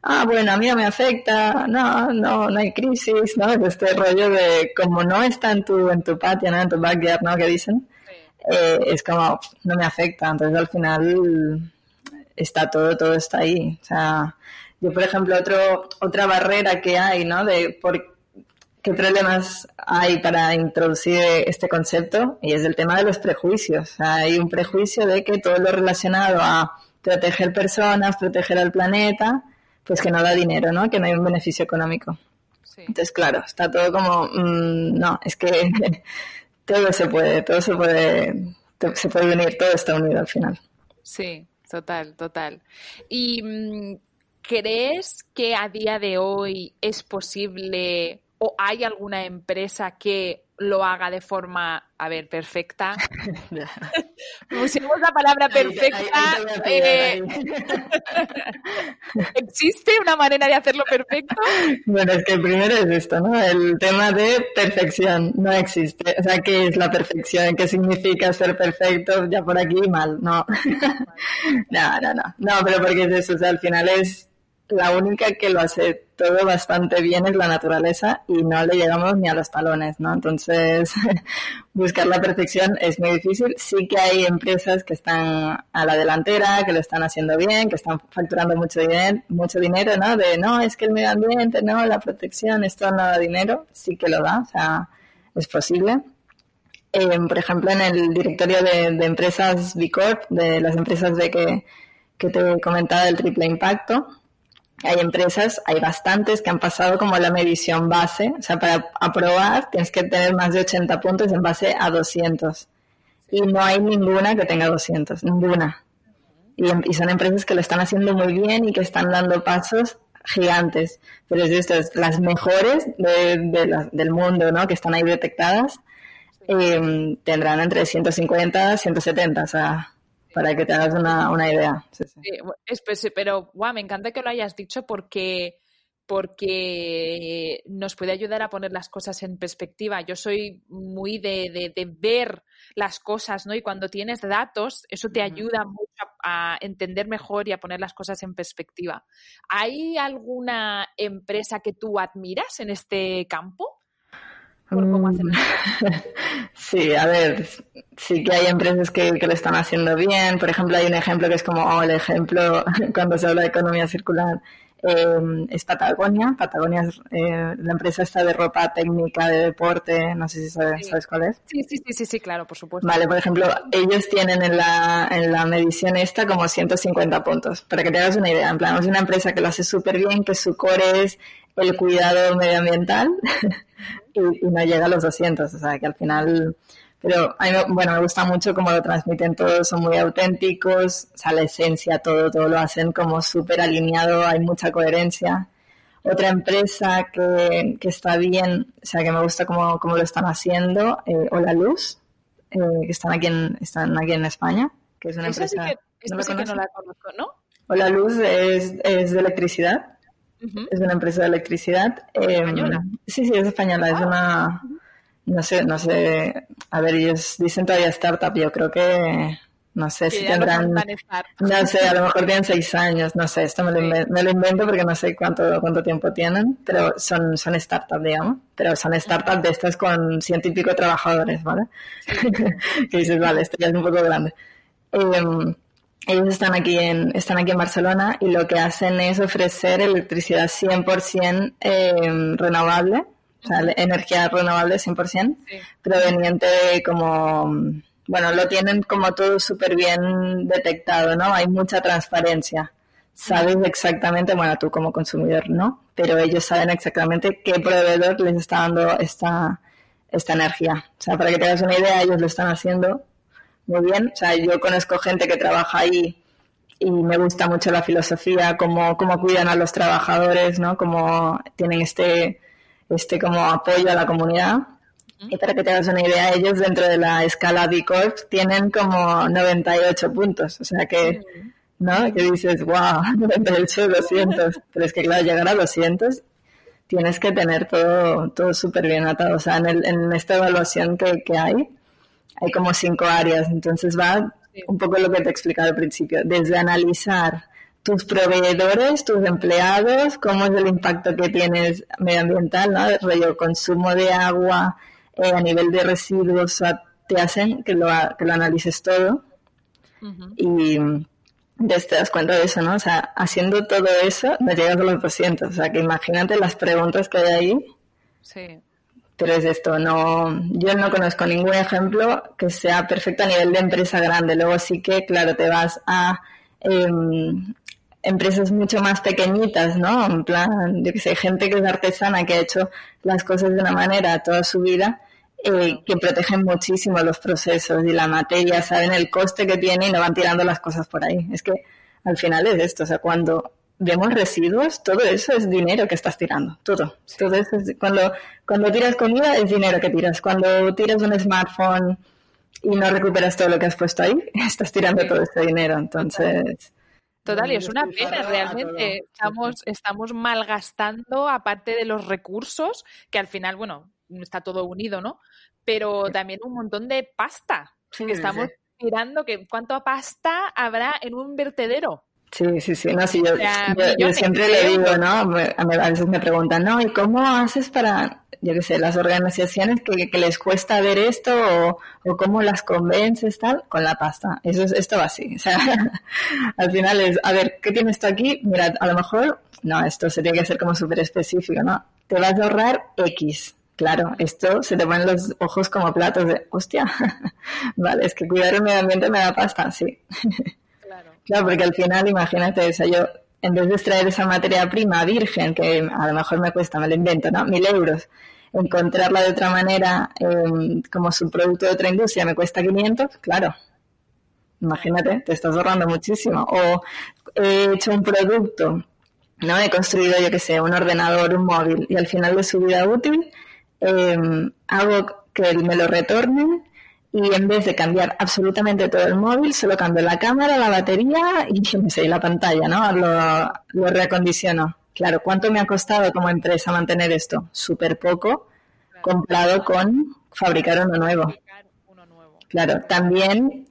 ah, bueno, a mí no me afecta, no, no, no hay crisis, ¿no? Este rollo de como no está en tu, en tu patio, ¿no? En tu backyard, ¿no? Que dicen, eh, es como, no me afecta, entonces al final está todo, todo está ahí. O sea, yo, por ejemplo, otro, otra barrera que hay, ¿no? De por qué problemas hay para introducir este concepto y es el tema de los prejuicios. O sea, hay un prejuicio de que todo lo relacionado a proteger personas, proteger al planeta, pues que no da dinero, ¿no? Que no hay un beneficio económico. Entonces, claro, está todo como, mm, no, es que todo se puede, todo se puede, se puede unir, todo está unido al final. Sí, total, total. ¿Y mm, crees que a día de hoy es posible o hay alguna empresa que lo haga de forma, a ver, perfecta. Pusimos la palabra perfecta. Eh, ¿Existe una manera de hacerlo perfecto? Bueno, es que el primero es esto, ¿no? El tema de perfección no existe. O sea, ¿qué es la perfección? ¿Qué significa ser perfecto? Ya por aquí mal, no. no, no, no. No, pero porque es eso, o sea, al final es la única que lo hace todo bastante bien es la naturaleza y no le llegamos ni a los talones, ¿no? Entonces, buscar la perfección es muy difícil. Sí que hay empresas que están a la delantera, que lo están haciendo bien, que están facturando mucho dinero, mucho dinero, ¿no? De, no, es que el medio ambiente, no, la protección, esto no da dinero. Sí que lo da, o sea, es posible. Eh, por ejemplo, en el directorio de, de empresas B Corp, de las empresas de que, que te he comentado del triple impacto, hay empresas, hay bastantes que han pasado como la medición base, o sea, para aprobar tienes que tener más de 80 puntos en base a 200. Y no hay ninguna que tenga 200, ninguna. Y, son empresas que lo están haciendo muy bien y que están dando pasos gigantes. Pero es esto, las mejores del mundo, ¿no? Que están ahí detectadas, eh, tendrán entre 150 y 170, o sea, para que te hagas una, una idea. Sí, sí. pero guau, me encanta que lo hayas dicho porque porque nos puede ayudar a poner las cosas en perspectiva. Yo soy muy de, de, ver las cosas, ¿no? Y cuando tienes datos, eso te ayuda mucho a, entender mejor y a poner las cosas en perspectiva. ¿Hay alguna empresa que tú admiras en este campo? Mm. Sí, a ver, sí que hay empresas que, que, lo están haciendo bien. Por ejemplo, hay un ejemplo que es como oh, el ejemplo cuando se habla de economía circular. Eh, es Patagonia. Patagonia es eh, la empresa esta de ropa técnica de deporte. No sé si sabes, ¿sabes cuál es. Sí, sí, sí, sí, sí, claro, por supuesto. Vale, por ejemplo, ellos tienen en la, en la medición esta como 150 puntos. Para que te hagas una idea. En plan, es una empresa que lo hace súper bien, que su core es el cuidado medioambiental y, no llega a los 200, o sea que al final, pero a mí, bueno, me gusta mucho cómo lo transmiten todos, son muy auténticos, o sea, la esencia, todo, todo lo hacen como súper alineado, hay mucha coherencia. Otra empresa que, que, está bien, o sea, que me gusta cómo, cómo lo están haciendo, eh, Hola Luz, eh, que están aquí, en, están aquí en España, que es una empresa... que, ¿no, que no la conozco, ¿no? Hola Luz es, es de electricidad es una empresa de electricidad. ¿Española? Em, sí, sí, es española. Es ah. una. No sé, no sé. A ver, ellos dicen todavía startup. Yo creo que no sé si tendrán, no sé, a lo mejor tienen seis años, no sé, esto me lo, invento, me lo, invento, porque no sé cuánto, cuánto tiempo tienen, pero son, son startups, digamos, pero son startups de estas con ciento y pico trabajadores, ¿vale? que dices, vale, esto ya es un poco grande. Em, ellos están aquí en están aquí en Barcelona y lo que hacen es ofrecer electricidad 100% eh, renovable, o sea, energía renovable 100%, proveniente de como bueno, lo tienen como todo súper bien detectado, ¿no? Hay mucha transparencia. Sabes exactamente, bueno, tú como consumidor, ¿no? Pero ellos saben exactamente qué proveedor les está dando esta, esta energía. O sea, para que te hagas una idea, ellos lo están haciendo muy bien. O sea, yo conozco gente que trabaja ahí y me gusta mucho la filosofía, cómo, cómo cuidan a los trabajadores, ¿no? Cómo tienen este, este como apoyo a la comunidad. Y para que te hagas una idea, ellos dentro de la escala B Corp tienen como 98 puntos. O sea que, ¿no? Que dices, wow, 98, 200. Pero es que, claro, llegar a 200 tienes que tener todo, todo súper bien atado. O sea, en, el, en esta evaluación que, que hay, hay como cinco áreas, entonces va un poco lo que te he explicado al principio, desde analizar tus proveedores, tus empleados, cómo es el impacto que tienes medioambiental, ¿no? El rollo consumo de agua, eh, a nivel de residuos, te hacen que lo, que lo analices todo y ya te das cuenta de eso, ¿no? O sea, haciendo todo eso no llegas a los 200, o sea, que imagínate las preguntas que hay ahí. Sí. Pero es esto, no, yo no conozco ningún ejemplo que sea perfecto a nivel de empresa grande. Luego sí que, claro, te vas a em, empresas mucho más pequeñitas, ¿no? En plan, yo que sé, gente que es artesana, que ha hecho las cosas de una manera toda su vida, eh, que protegen muchísimo los procesos y la materia, saben el coste que tiene y no van tirando las cosas por ahí. Es que al final es esto, o sea, cuando vemos residuos, todo eso es dinero que estás tirando, todo. Todo eso es, cuando, cuando tiras comida es dinero que tiras. Cuando tiras un smartphone y no recuperas todo lo que has puesto ahí, estás tirando todo ese dinero. Entonces. Total, y es una pena, realmente estamos, estamos malgastando, aparte de los recursos, que al final, bueno, está todo unido, ¿no? Pero también un montón de pasta que estamos tirando, que ¿cuánto pasta habrá en un vertedero? Sí, sí, sí, no, sí, yo, siempre le digo, ¿no? A, veces me preguntan, ¿no? ¿Y cómo haces para, yo qué sé, las organizaciones que, les cuesta ver esto o, o, cómo las convences, tal? Con la pasta. Eso es, esto va así. O sea, al final es, a ver, ¿qué tienes tú aquí? Mira, a lo mejor, no, esto se tiene que ser como súper específico, ¿no? Te vas a ahorrar X. Claro, esto se te ponen los ojos como platos de, hostia, vale, es que cuidar el medio ambiente me da pasta, sí. Claro, porque al final, imagínate, o yo, en vez de extraer esa materia prima virgen, que a lo mejor me cuesta, me lo invento, ¿no? Mil euros, encontrarla de otra manera em, como subproducto de otra industria me cuesta 500, claro. Imagínate, te estás ahorrando muchísimo. O he hecho un producto, ¿no? He construido, yo qué sé, un ordenador, un móvil, y al final de su vida útil em, hago que me lo retornen y en vez de cambiar absolutamente todo el móvil, solo cambio la cámara, la batería y no sé, la pantalla, ¿no? Lo, lo reacondiciono. Claro, ¿cuánto me ha costado como empresa mantener esto? Súper poco comparado con fabricar uno nuevo. Claro, también,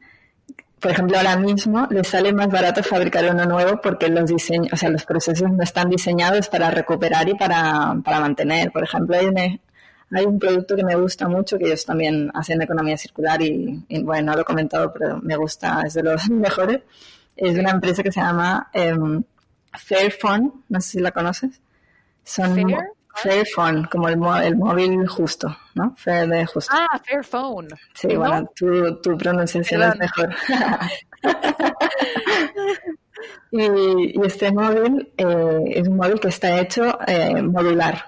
por ejemplo, ahora mismo le sale más barato fabricar uno nuevo porque los diseños, o sea, los procesos no están diseñados para recuperar y para, para mantener. Por ejemplo, hay un, hay un producto que me gusta mucho, que ellos también hacen economía circular y, bueno, no lo he comentado, pero me gusta, es de los mejores. Es una empresa que se llama um, Fairphone, no sé si la conoces. Son Fairphone, como el, el, móvil justo, ¿no? Fair de justo. Ah, Fairphone. Sí, bueno, tu, tu pronunciación es mejor. y, y, este móvil eh, es un móvil que está hecho eh, modular,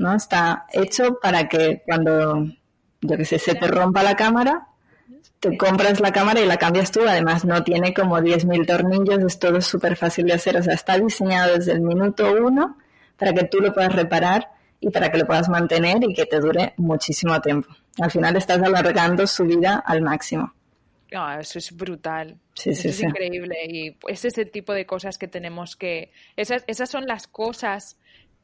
¿no? Está hecho para que cuando, yo que sé, se te rompa la cámara, te compras la cámara y la cambias tú. Además, no tiene como 10.000 tornillos, es todo súper fácil de hacer. O sea, está diseñado desde el minuto uno para que tú lo puedas reparar y para que lo puedas mantener y que te dure muchísimo tiempo. Al final estás alargando su vida al máximo. eso es brutal. Sí, sí, es increíble. Y es ese tipo de cosas que tenemos que. Esas, esas son las cosas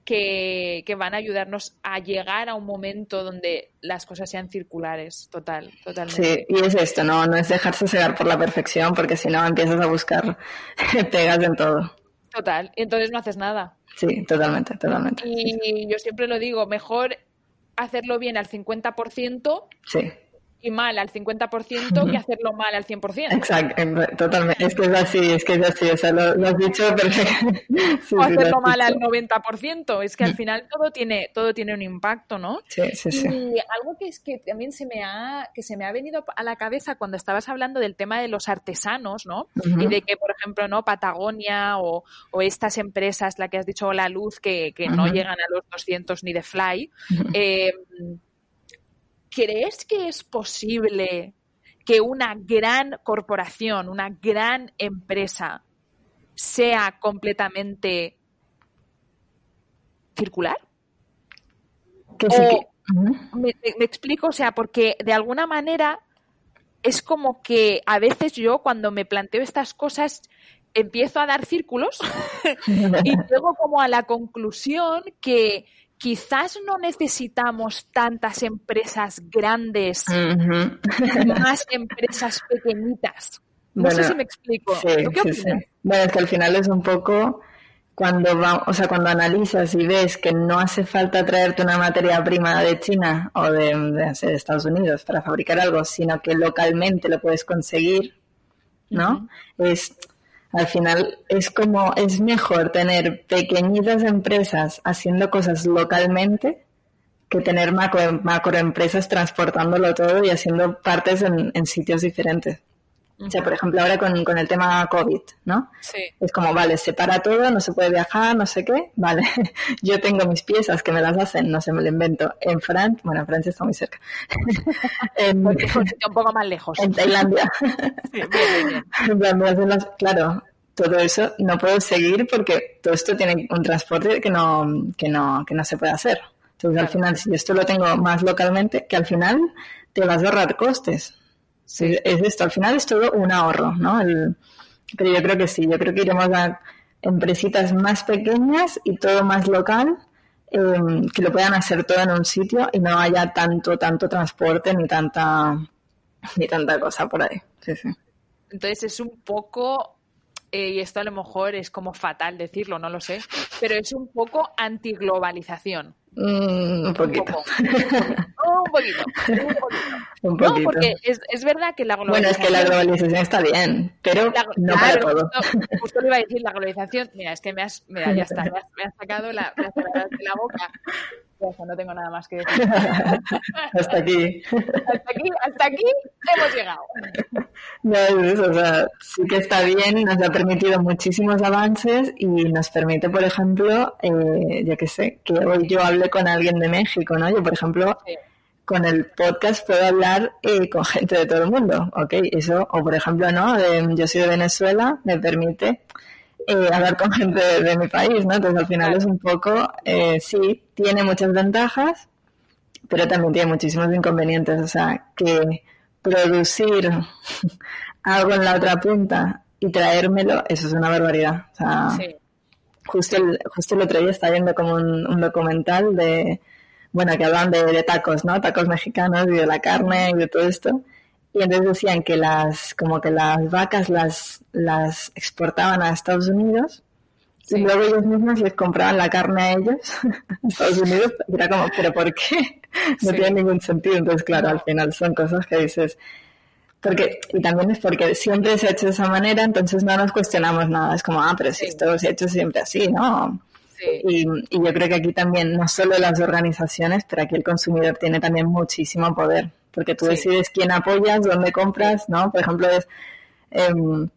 que, que, van a ayudarnos a llegar a un momento donde las cosas sean circulares, total, totalmente. Sí, y es esto, no, no es dejarse cegar por la perfección, porque si no empiezas a buscar pegas en todo. Total, y entonces no haces nada. Sí, totalmente, totalmente. Y yo siempre lo digo, mejor hacerlo bien al 50% sí y mal al 50% que hacerlo mal al 100%. Exacto, totalmente. Es que es así, es que es así, o sea, lo, has dicho perfectamente. o hacerlo mal al 90%, es que al final todo tiene, todo tiene un impacto, ¿no? Sí, sí, sí. Y algo que es que también se me ha, que se me ha venido a la cabeza cuando estabas hablando del tema de los artesanos, ¿no? Y de que, por ejemplo, ¿no? Patagonia o, o, estas empresas, la que has dicho, La Luz, que, que no llegan a los 200 ni de Fly, eh, ¿crees que es posible que una gran corporación, una gran empresa sea completamente circular? me, explico, o sea, porque de alguna manera es como que a veces yo cuando me planteo estas cosas empiezo a dar círculos y llego como a la conclusión que quizás no necesitamos tantas empresas grandes, más empresas pequeñitas. No sé si me explico. qué Bueno, es que al final es un poco cuando va, o sea, cuando analizas y ves que no hace falta traerte una materia prima de China o de, Estados Unidos para fabricar algo, sino que localmente lo puedes conseguir, ¿no? Es al final es como, es mejor tener pequeñitas empresas haciendo cosas localmente que tener macro, macroempresas transportándolo todo y haciendo partes en, sitios diferentes. O sea, por ejemplo, ahora con, con, el tema COVID, ¿no? Sí. Es como, vale, se para todo, no se puede viajar, no sé qué, vale. Yo tengo mis piezas que me las hacen, no sé, me lo invento. En Francia, bueno, en Francia está muy cerca. en, un poco más lejos. En Tailandia. Sí, bien, bien, bien. claro, todo eso no puedo seguir porque todo esto tiene un transporte que no, que no, que no se puede hacer. Entonces, al final, si esto lo tengo más localmente, que al final te vas a ahorrar costes. Sí. Es esto, al final es todo un ahorro, ¿no? pero yo creo que sí, yo creo que iremos a empresitas más pequeñas y todo más local, em, que lo puedan hacer todo en un sitio y no haya tanto, tanto transporte ni tanta, ni tanta cosa por ahí. Entonces es un poco eh, y esto a lo mejor es como fatal decirlo, no lo sé, pero es un poco antiglobalización. Mm, un poquito. Un poquito. Un poquito. No, porque es, es, verdad que la globalización... Bueno, es que la globalización está bien, pero no para todo. Justo, le iba a decir, la globalización... Mira, es que me has... Mira, ya está, me has, me has sacado la, me has sacado de la boca no tengo nada más que decir. hasta aquí. hasta aquí. Hasta aquí hemos llegado. No, es eso, o sea, sí que está bien, nos ha permitido muchísimos avances y nos permite, por ejemplo, eh, yo qué sé, que hoy yo hable con alguien de México, ¿no? Yo, por ejemplo, con el podcast puedo hablar eh, con gente de todo el mundo, ¿ok? Eso, o por ejemplo, ¿no? yo soy de Venezuela, me permite eh, hablar con gente de, mi país, ¿no? Entonces al final es un poco, eh, sí, tiene muchas ventajas, pero también tiene muchísimos inconvenientes. O sea, que producir algo en la otra punta y traérmelo, eso es una barbaridad. O sea, justo, el, justo el otro día estaba viendo como un, documental de, bueno, que hablan de, de, tacos, ¿no? Tacos mexicanos y de la carne y de todo esto. Y entonces decían que las, como que las vacas las, las exportaban a Estados Unidos y luego ellos mismos les compraban la carne a ellos a Estados Unidos. Era como, ¿pero por qué? No tiene ningún sentido. Entonces, claro, al final son cosas que dices, porque, y también es porque siempre se ha hecho de esa manera, entonces no nos cuestionamos nada. Es como, ah, pero si esto se ha hecho siempre así, ¿no? Y, y, yo creo que aquí también, no solo las organizaciones, pero aquí el consumidor tiene también muchísimo poder porque tú decides quién apoyas, dónde compras, ¿no? Por ejemplo, es em,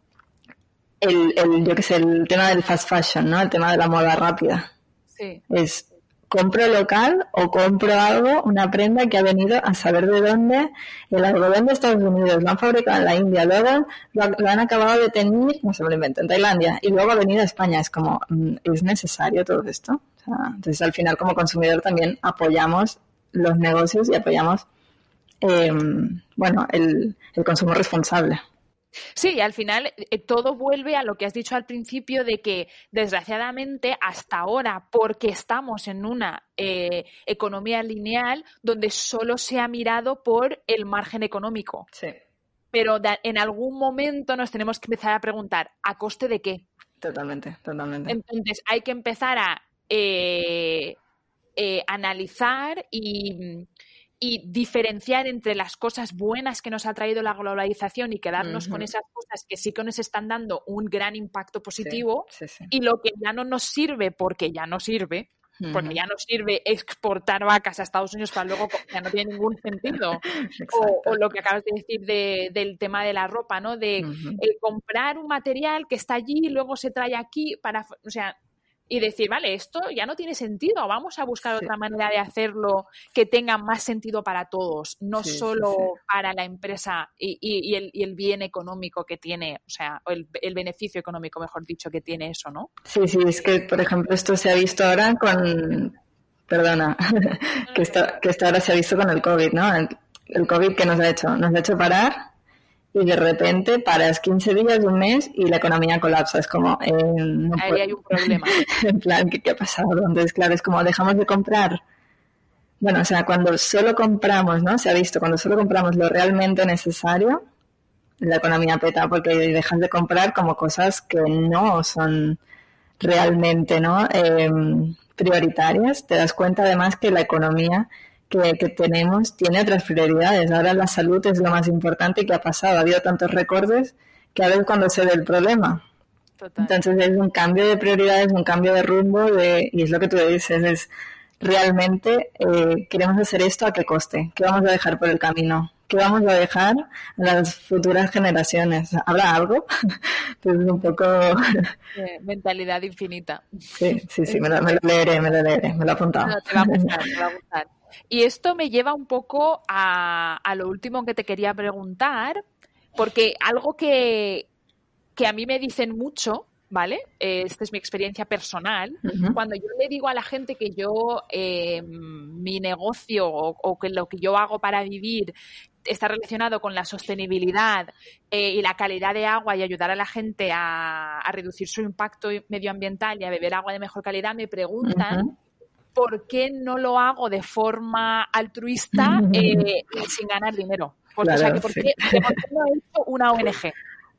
el, el, yo qué sé, el tema del fast fashion, ¿no? El tema de la moda rápida. Sí. Es, compro local o compro algo, una prenda que ha venido a saber de dónde, el algodón de Estados Unidos, lo han fabricado en la India, luego lo, han acabado de tener, no se me lo invento, en Tailandia, y luego ha venido a España. Es como, mm, ¿es necesario todo esto? entonces, al final, como consumidor, también apoyamos los negocios y apoyamos Em, bueno, el, consumo responsable. Sí, al final eh, todo vuelve a lo que has dicho al principio de que, desgraciadamente, hasta ahora, porque estamos en una eh, economía lineal donde solo se ha mirado por el margen económico. Sí. Pero en algún momento nos tenemos que empezar a preguntar, ¿a coste de qué? Totalmente, totalmente. Entonces hay que empezar a eh, analizar y y diferenciar entre las cosas buenas que nos ha traído la globalización y quedarnos con esas cosas que sí que nos están dando un gran impacto positivo y lo que ya no nos sirve porque ya no sirve, porque ya no sirve exportar vacas a Estados Unidos para luego ya no tiene ningún sentido. O, lo que acabas de decir del tema de la ropa, ¿no? De eh, comprar un material que está allí y luego se trae aquí para, o sea, y decir, vale, esto ya no tiene sentido, vamos a buscar otra manera de hacerlo que tenga más sentido para todos, no solo para la empresa y, el, bien económico que tiene, o sea, el, el, beneficio económico, mejor dicho, que tiene eso, ¿no? Sí, sí, es que, por ejemplo, esto se ha visto ahora con, perdona, que, esto, que esto ahora se ha visto con el COVID, ¿no? El, el COVID que nos ha hecho, nos ha hecho parar y de repente paras 15 días, un mes y la economía colapsa. Es como... Eh, Ahí hay un problema. en plan, ¿qué, ha pasado? Entonces, claro, es como dejamos de comprar. Bueno, o sea, cuando solo compramos, ¿no? Se ha visto, cuando solo compramos lo realmente necesario, la economía peta porque dejas de comprar como cosas que no son realmente, ¿no? Em, prioritarias. Te das cuenta además que la economía que, tenemos tiene otras prioridades. Ahora la salud es lo más importante que ha pasado. Ha habido tantos recordes que a ver cuando se ve el problema. Entonces es un cambio de prioridades, un cambio de rumbo de, y es lo que tú dices, es realmente eh, queremos hacer esto a qué coste, qué vamos a dejar por el camino, qué vamos a dejar a las futuras generaciones. ¿Habrá algo? pues un poco... mentalidad infinita. Sí, sí, sí, me lo, leeré, me lo leeré, me lo he apuntado. te va a gustar, te va a gustar. Y esto me lleva un poco a, lo último que te quería preguntar, porque algo que, a mí me dicen mucho, ¿vale? Esta es mi experiencia personal. Cuando yo le digo a la gente que yo, eh, mi negocio o, que lo que yo hago para vivir está relacionado con la sostenibilidad eh, y la calidad de agua y ayudar a la gente a, reducir su impacto medioambiental y a beber agua de mejor calidad, me preguntan ¿por qué no lo hago de forma altruista eh, sin ganar dinero? Pues, o sea, que ¿por, qué, no he hecho una ONG?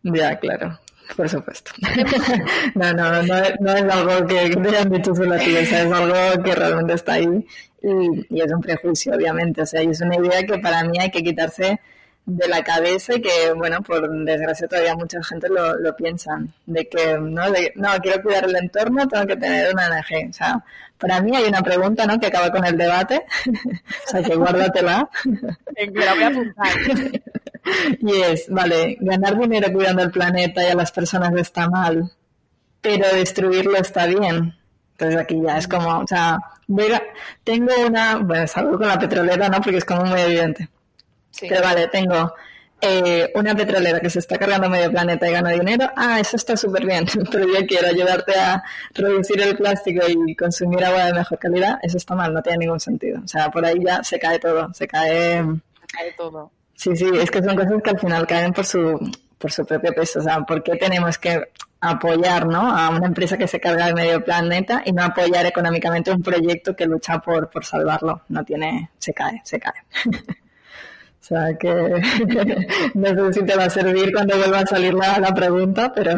Ya, claro. Por supuesto. no, no, no, no, es algo que te hayan dicho solo a ti, es algo que realmente está ahí y, y, es un prejuicio, obviamente. O sea, y es una idea que para mí hay que quitarse de la cabeza y que, bueno, por desgracia todavía mucha gente lo, lo piensa, de que, ¿no? no, quiero cuidar el entorno, tengo que tener una ONG. O sea, para mí hay una pregunta, ¿no? Que acaba con el debate, o sea, que guárdatela. la voy a apuntar. y es, vale, ganar dinero cuidando el planeta y a las personas está mal, pero destruirlo está bien. Entonces aquí ya es como, o sea, tengo una, bueno, salgo con la petrolera, ¿no? Porque es como muy evidente pero vale, tengo eh, una petrolera que se está cargando medio planeta y gana dinero. Ah, eso está súper bien, pero yo quiero ayudarte a reducir el plástico y consumir agua de mejor calidad. Eso está mal, no tiene ningún sentido. O sea, por ahí ya se cae todo, se cae... Se cae todo. Sí, sí, es que son cosas que al final caen por su, por su propio peso. O sea, ¿por qué tenemos que apoyar ¿no? a una empresa que se carga de medio planeta y no apoyar económicamente un proyecto que lucha por, por salvarlo? No tiene, se cae, se cae. O sea que no sé si te va a servir cuando vuelva a salir la, la pregunta, pero...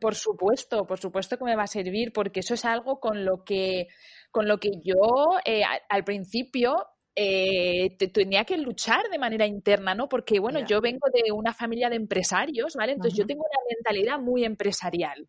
por supuesto, por supuesto que me va a servir, porque eso es algo con lo que, con lo que yo eh, al principio eh, tenía que luchar de manera interna, ¿no? Porque, bueno, yo vengo de una familia de empresarios, ¿vale? Entonces yo tengo una mentalidad muy empresarial.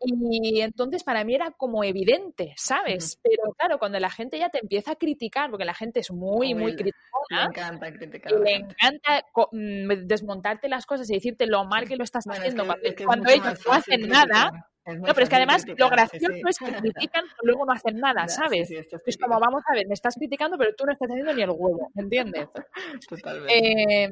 Y entonces para mí era como evidente, ¿sabes? Pero claro, cuando la gente ya te empieza a criticar, porque la gente es muy, muy criticona. Le encanta criticar. le encanta mm, desmontarte las cosas y decirte lo mal que lo estás haciendo cuando, ellos no hacen nada no, pero es que además lo gracioso es que critican, pero luego no hacen nada, ¿sabes? es como, vamos a ver, me estás criticando, pero tú no estás haciendo ni el huevo, ¿me entiendes? Totalmente. Eh,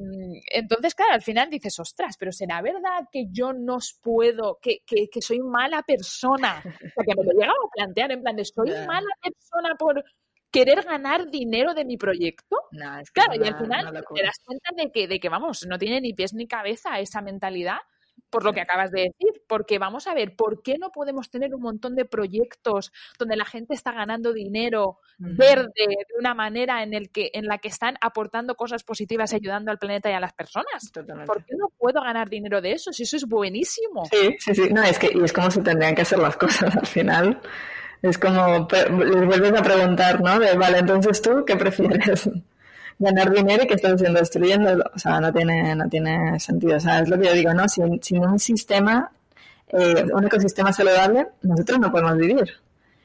entonces, claro, al final dices, ostras, pero ¿será verdad que yo no os puedo, que, que, que soy mala persona? O sea, que me lo llegaba a plantear en plan de, soy mala persona por querer ganar dinero de mi proyecto. No, es que Claro, y al final te das cuenta de que, de que, vamos, no tiene ni pies ni cabeza esa mentalidad por lo que acabas de decir, porque vamos a ver, ¿por qué no podemos tener un montón de proyectos donde la gente está ganando dinero verde de una manera en, el que, en la que están aportando cosas positivas y ayudando al planeta y a las personas? Totalmente. ¿Por qué no puedo ganar dinero de eso? Si eso es buenísimo. Sí, sí, sí. No, es que y es como se tendrían que hacer las cosas al final. Es como les vuelves a preguntar, ¿no? De, vale, entonces tú, ¿qué prefieres? Ganar dinero y que estás haciendo destruyéndolo. O sea, no tiene, no tiene sentido. O sea, es lo que yo digo, ¿no? Sin, sin un sistema, eh, un ecosistema saludable, nosotros no podemos vivir.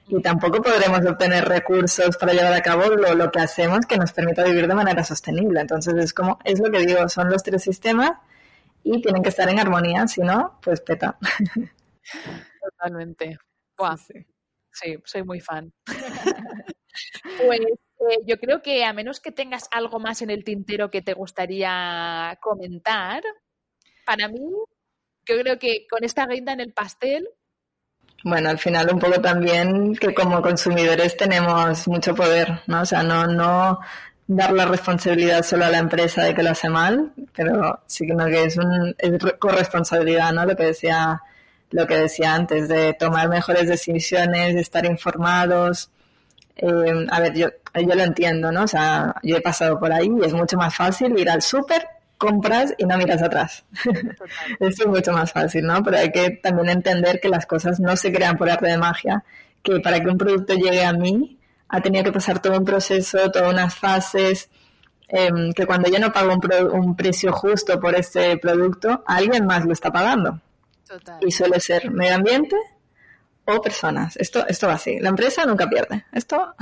Y tampoco podremos obtener recursos para llevar a cabo lo, lo que hacemos que nos permita vivir de manera sostenible. Entonces, es como, es lo que digo, son los tres sistemas y tienen que estar en armonía, si no, pues peta. Totalmente. Buah, Sí. sí, soy muy fan. Pues eh, yo creo que a menos que tengas algo más en el tintero que te gustaría comentar, para mí, yo creo que con esta guinda en el pastel, Bueno, al final un poco también que como consumidores tenemos mucho poder, ¿no? O sea, no, no dar la responsabilidad solo a la empresa de que lo hace mal, pero sí que es un es re- corresponsabilidad, ¿no? Lo que decía lo que decía antes de tomar mejores decisiones, de estar informados. Eh, a ver, yo, yo lo entiendo, ¿no? O sea, yo he pasado por ahí y es mucho más fácil ir al súper, compras y no miras atrás. Esto es mucho más fácil, ¿no? Pero hay que también entender que las cosas no se crean por arte de magia, que para que un producto llegue a mí ha tenido que pasar todo un proceso, todas unas fases, em, que cuando yo no pago un, pro- un precio justo por este producto, alguien más lo está pagando. total. Y suele ser medio ambiente o personas. Esto, esto va así. La empresa nunca pierde. Esto,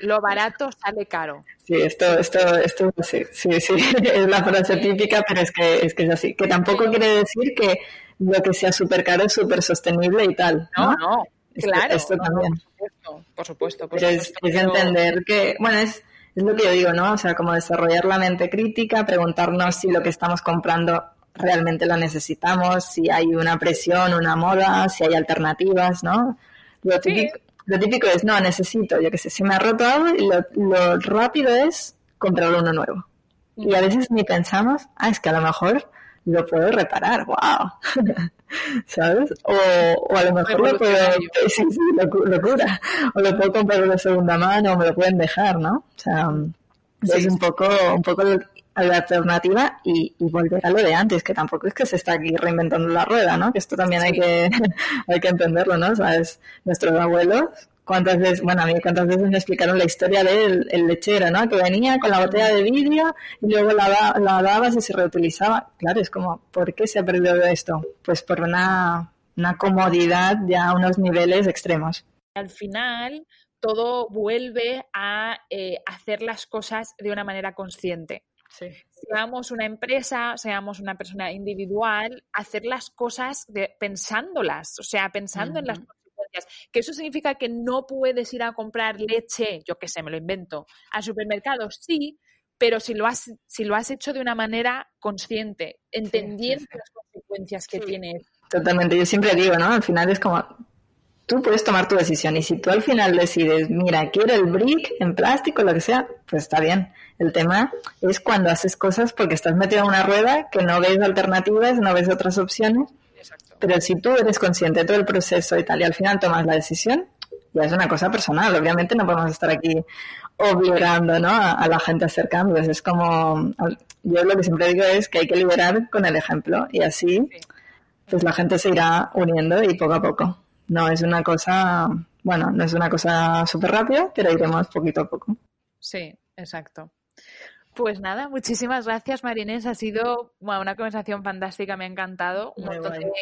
lo barato sale caro. sí, esto, esto, esto, sí, sí, sí. Es la frase típica, pero es que, es que es así. Que tampoco quiere decir que lo que sea súper caro es súper sostenible y tal. No, ¿no? no, claro. esto no, también. por supuesto, por supuesto. por es, supuesto, es pero- entender que, bueno, es, es lo que yo digo, ¿no? O sea, como desarrollar la mente crítica, preguntarnos si lo que estamos comprando realmente lo necesitamos, si hay una presión, una moda, si hay alternativas, ¿no? Lo típico, lo típico es, no, necesito, yo qué sé, se me ha roto algo y lo, lo rápido es comprar uno nuevo. Y a veces ni pensamos, ah, es que a lo mejor lo puedo reparar, wow. ¿Sabes? O, o a lo mejor lo puedo, sí, sí, locu- locura. O lo puedo comprar de segunda mano o me lo pueden dejar, ¿no? O sea, es un poco, un poco la alternativa y, y volver a lo de antes, que tampoco es que se está aquí reinventando la rueda, ¿no? Que esto también hay que, hay que entenderlo, ¿no? ¿Sabes? Nuestros abuelos, cuántas veces, bueno, a mí cuántas veces me explicaron la historia del el lechero, ¿no? Que venía con la botella de vidrio y luego la, la dabas y se reutilizaba. Claro, es como, ¿por qué se ha perdido esto? Pues por una, una comodidad ya a unos niveles extremos. al final todo vuelve a eh, hacer las cosas de una manera consciente. Seamos una empresa, seamos una persona individual, hacer las cosas de- pensándolas, o sea, pensando en las consecuencias. Que eso significa que no puedes ir a comprar leche, yo qué sé, me lo invento, al supermercado, sí, pero si lo has, si lo has hecho de una manera consciente, entendiendo sí. las consecuencias que tiene Totalmente, yo siempre digo, ¿no? Al final es como, tú puedes tomar tu decisión y si tú al final decides, mira, quiero el brick en plástico, lo que sea, pues está bien. El tema es cuando haces cosas porque estás metido en una rueda que no ves alternativas, no ves otras opciones, Exacto. pero si tú eres consciente de todo el proceso y tal y al final tomas la decisión, ya es una cosa personal. Obviamente no podemos estar aquí obligando ¿no? a, a la gente a hacer cambios. Es como, yo lo que siempre digo es que hay que liderar con el ejemplo y así pues la gente se irá uniendo y poco a poco. No es una cosa, bueno, no es una cosa súper rápida, pero iremos poquito a poco. Sí, exacto. Pues nada, muchísimas gracias, Marinés. Ha sido bueno, una conversación fantástica, me ha encantado. Un Muy montón de,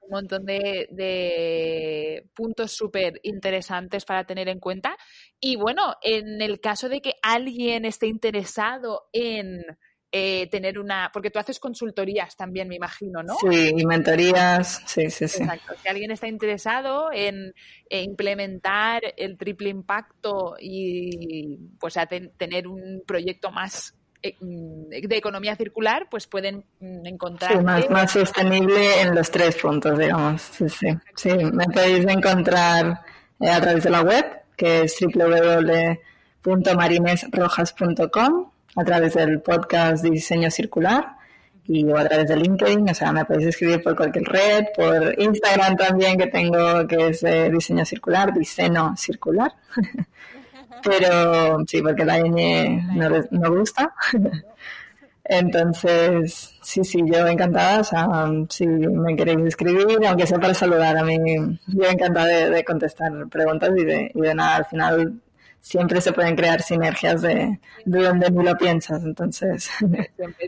un montón de, de puntos súper interesantes para tener en cuenta. Y bueno, en el caso de que alguien esté interesado en eh, tener una. Porque tú haces consultorías también, me imagino, ¿no? Sí, y mentorías, sí, sí, sí. Exacto. Si alguien está interesado en implementar el triple impacto y pues a ten- tener un proyecto más eh, mm, de economía circular, pues pueden mm, encontrar Sí, más, más sostenible en los tres puntos, digamos. Sí, sí. Sí, me podéis encontrar eh, a través de la web que es www.marinesrojas.com a través del podcast Diseño Circular y o a través de LinkedIn, o sea, me podéis escribir por cualquier red, por Instagram también que tengo, que es diseño circular, diseño circular. Pero sí, porque la ñ no, no gusta. Entonces, sí, sí, yo encantada, o sea, si me queréis escribir, aunque sea para saludar, a mí yo encantada de, contestar preguntas y de, y de nada, al final siempre se pueden crear sinergias de, de donde ni lo piensas, entonces.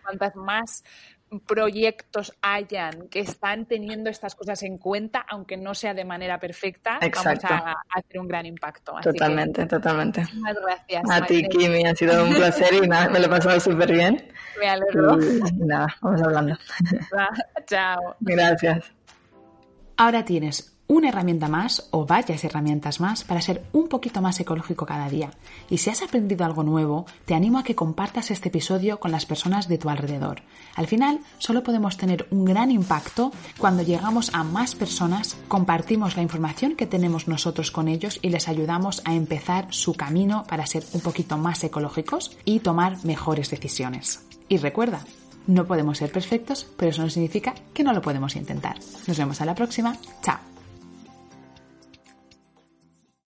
Cuantas más proyectos hayan que están teniendo estas cosas en cuenta, aunque no sea de manera perfecta, vamos a, hacer un gran impacto. totalmente, totalmente. Muchas gracias. A ti, Kimi, ha sido un placer y nada, me lo he pasado súper bien. Me alegro. Y, nada, vamos hablando. chao. Gracias. Ahora tienes una herramienta más o varias herramientas más para ser un poquito más ecológico cada día. Y si has aprendido algo nuevo, te animo a que compartas este episodio con las personas de tu alrededor. Al final, solo podemos tener un gran impacto cuando llegamos a más personas, compartimos la información que tenemos nosotros con ellos y les ayudamos a empezar su camino para ser un poquito más ecológicos y tomar mejores decisiones. Y recuerda, no podemos ser perfectos, pero eso no significa que no lo podemos intentar. Nos vemos a la próxima. Chao.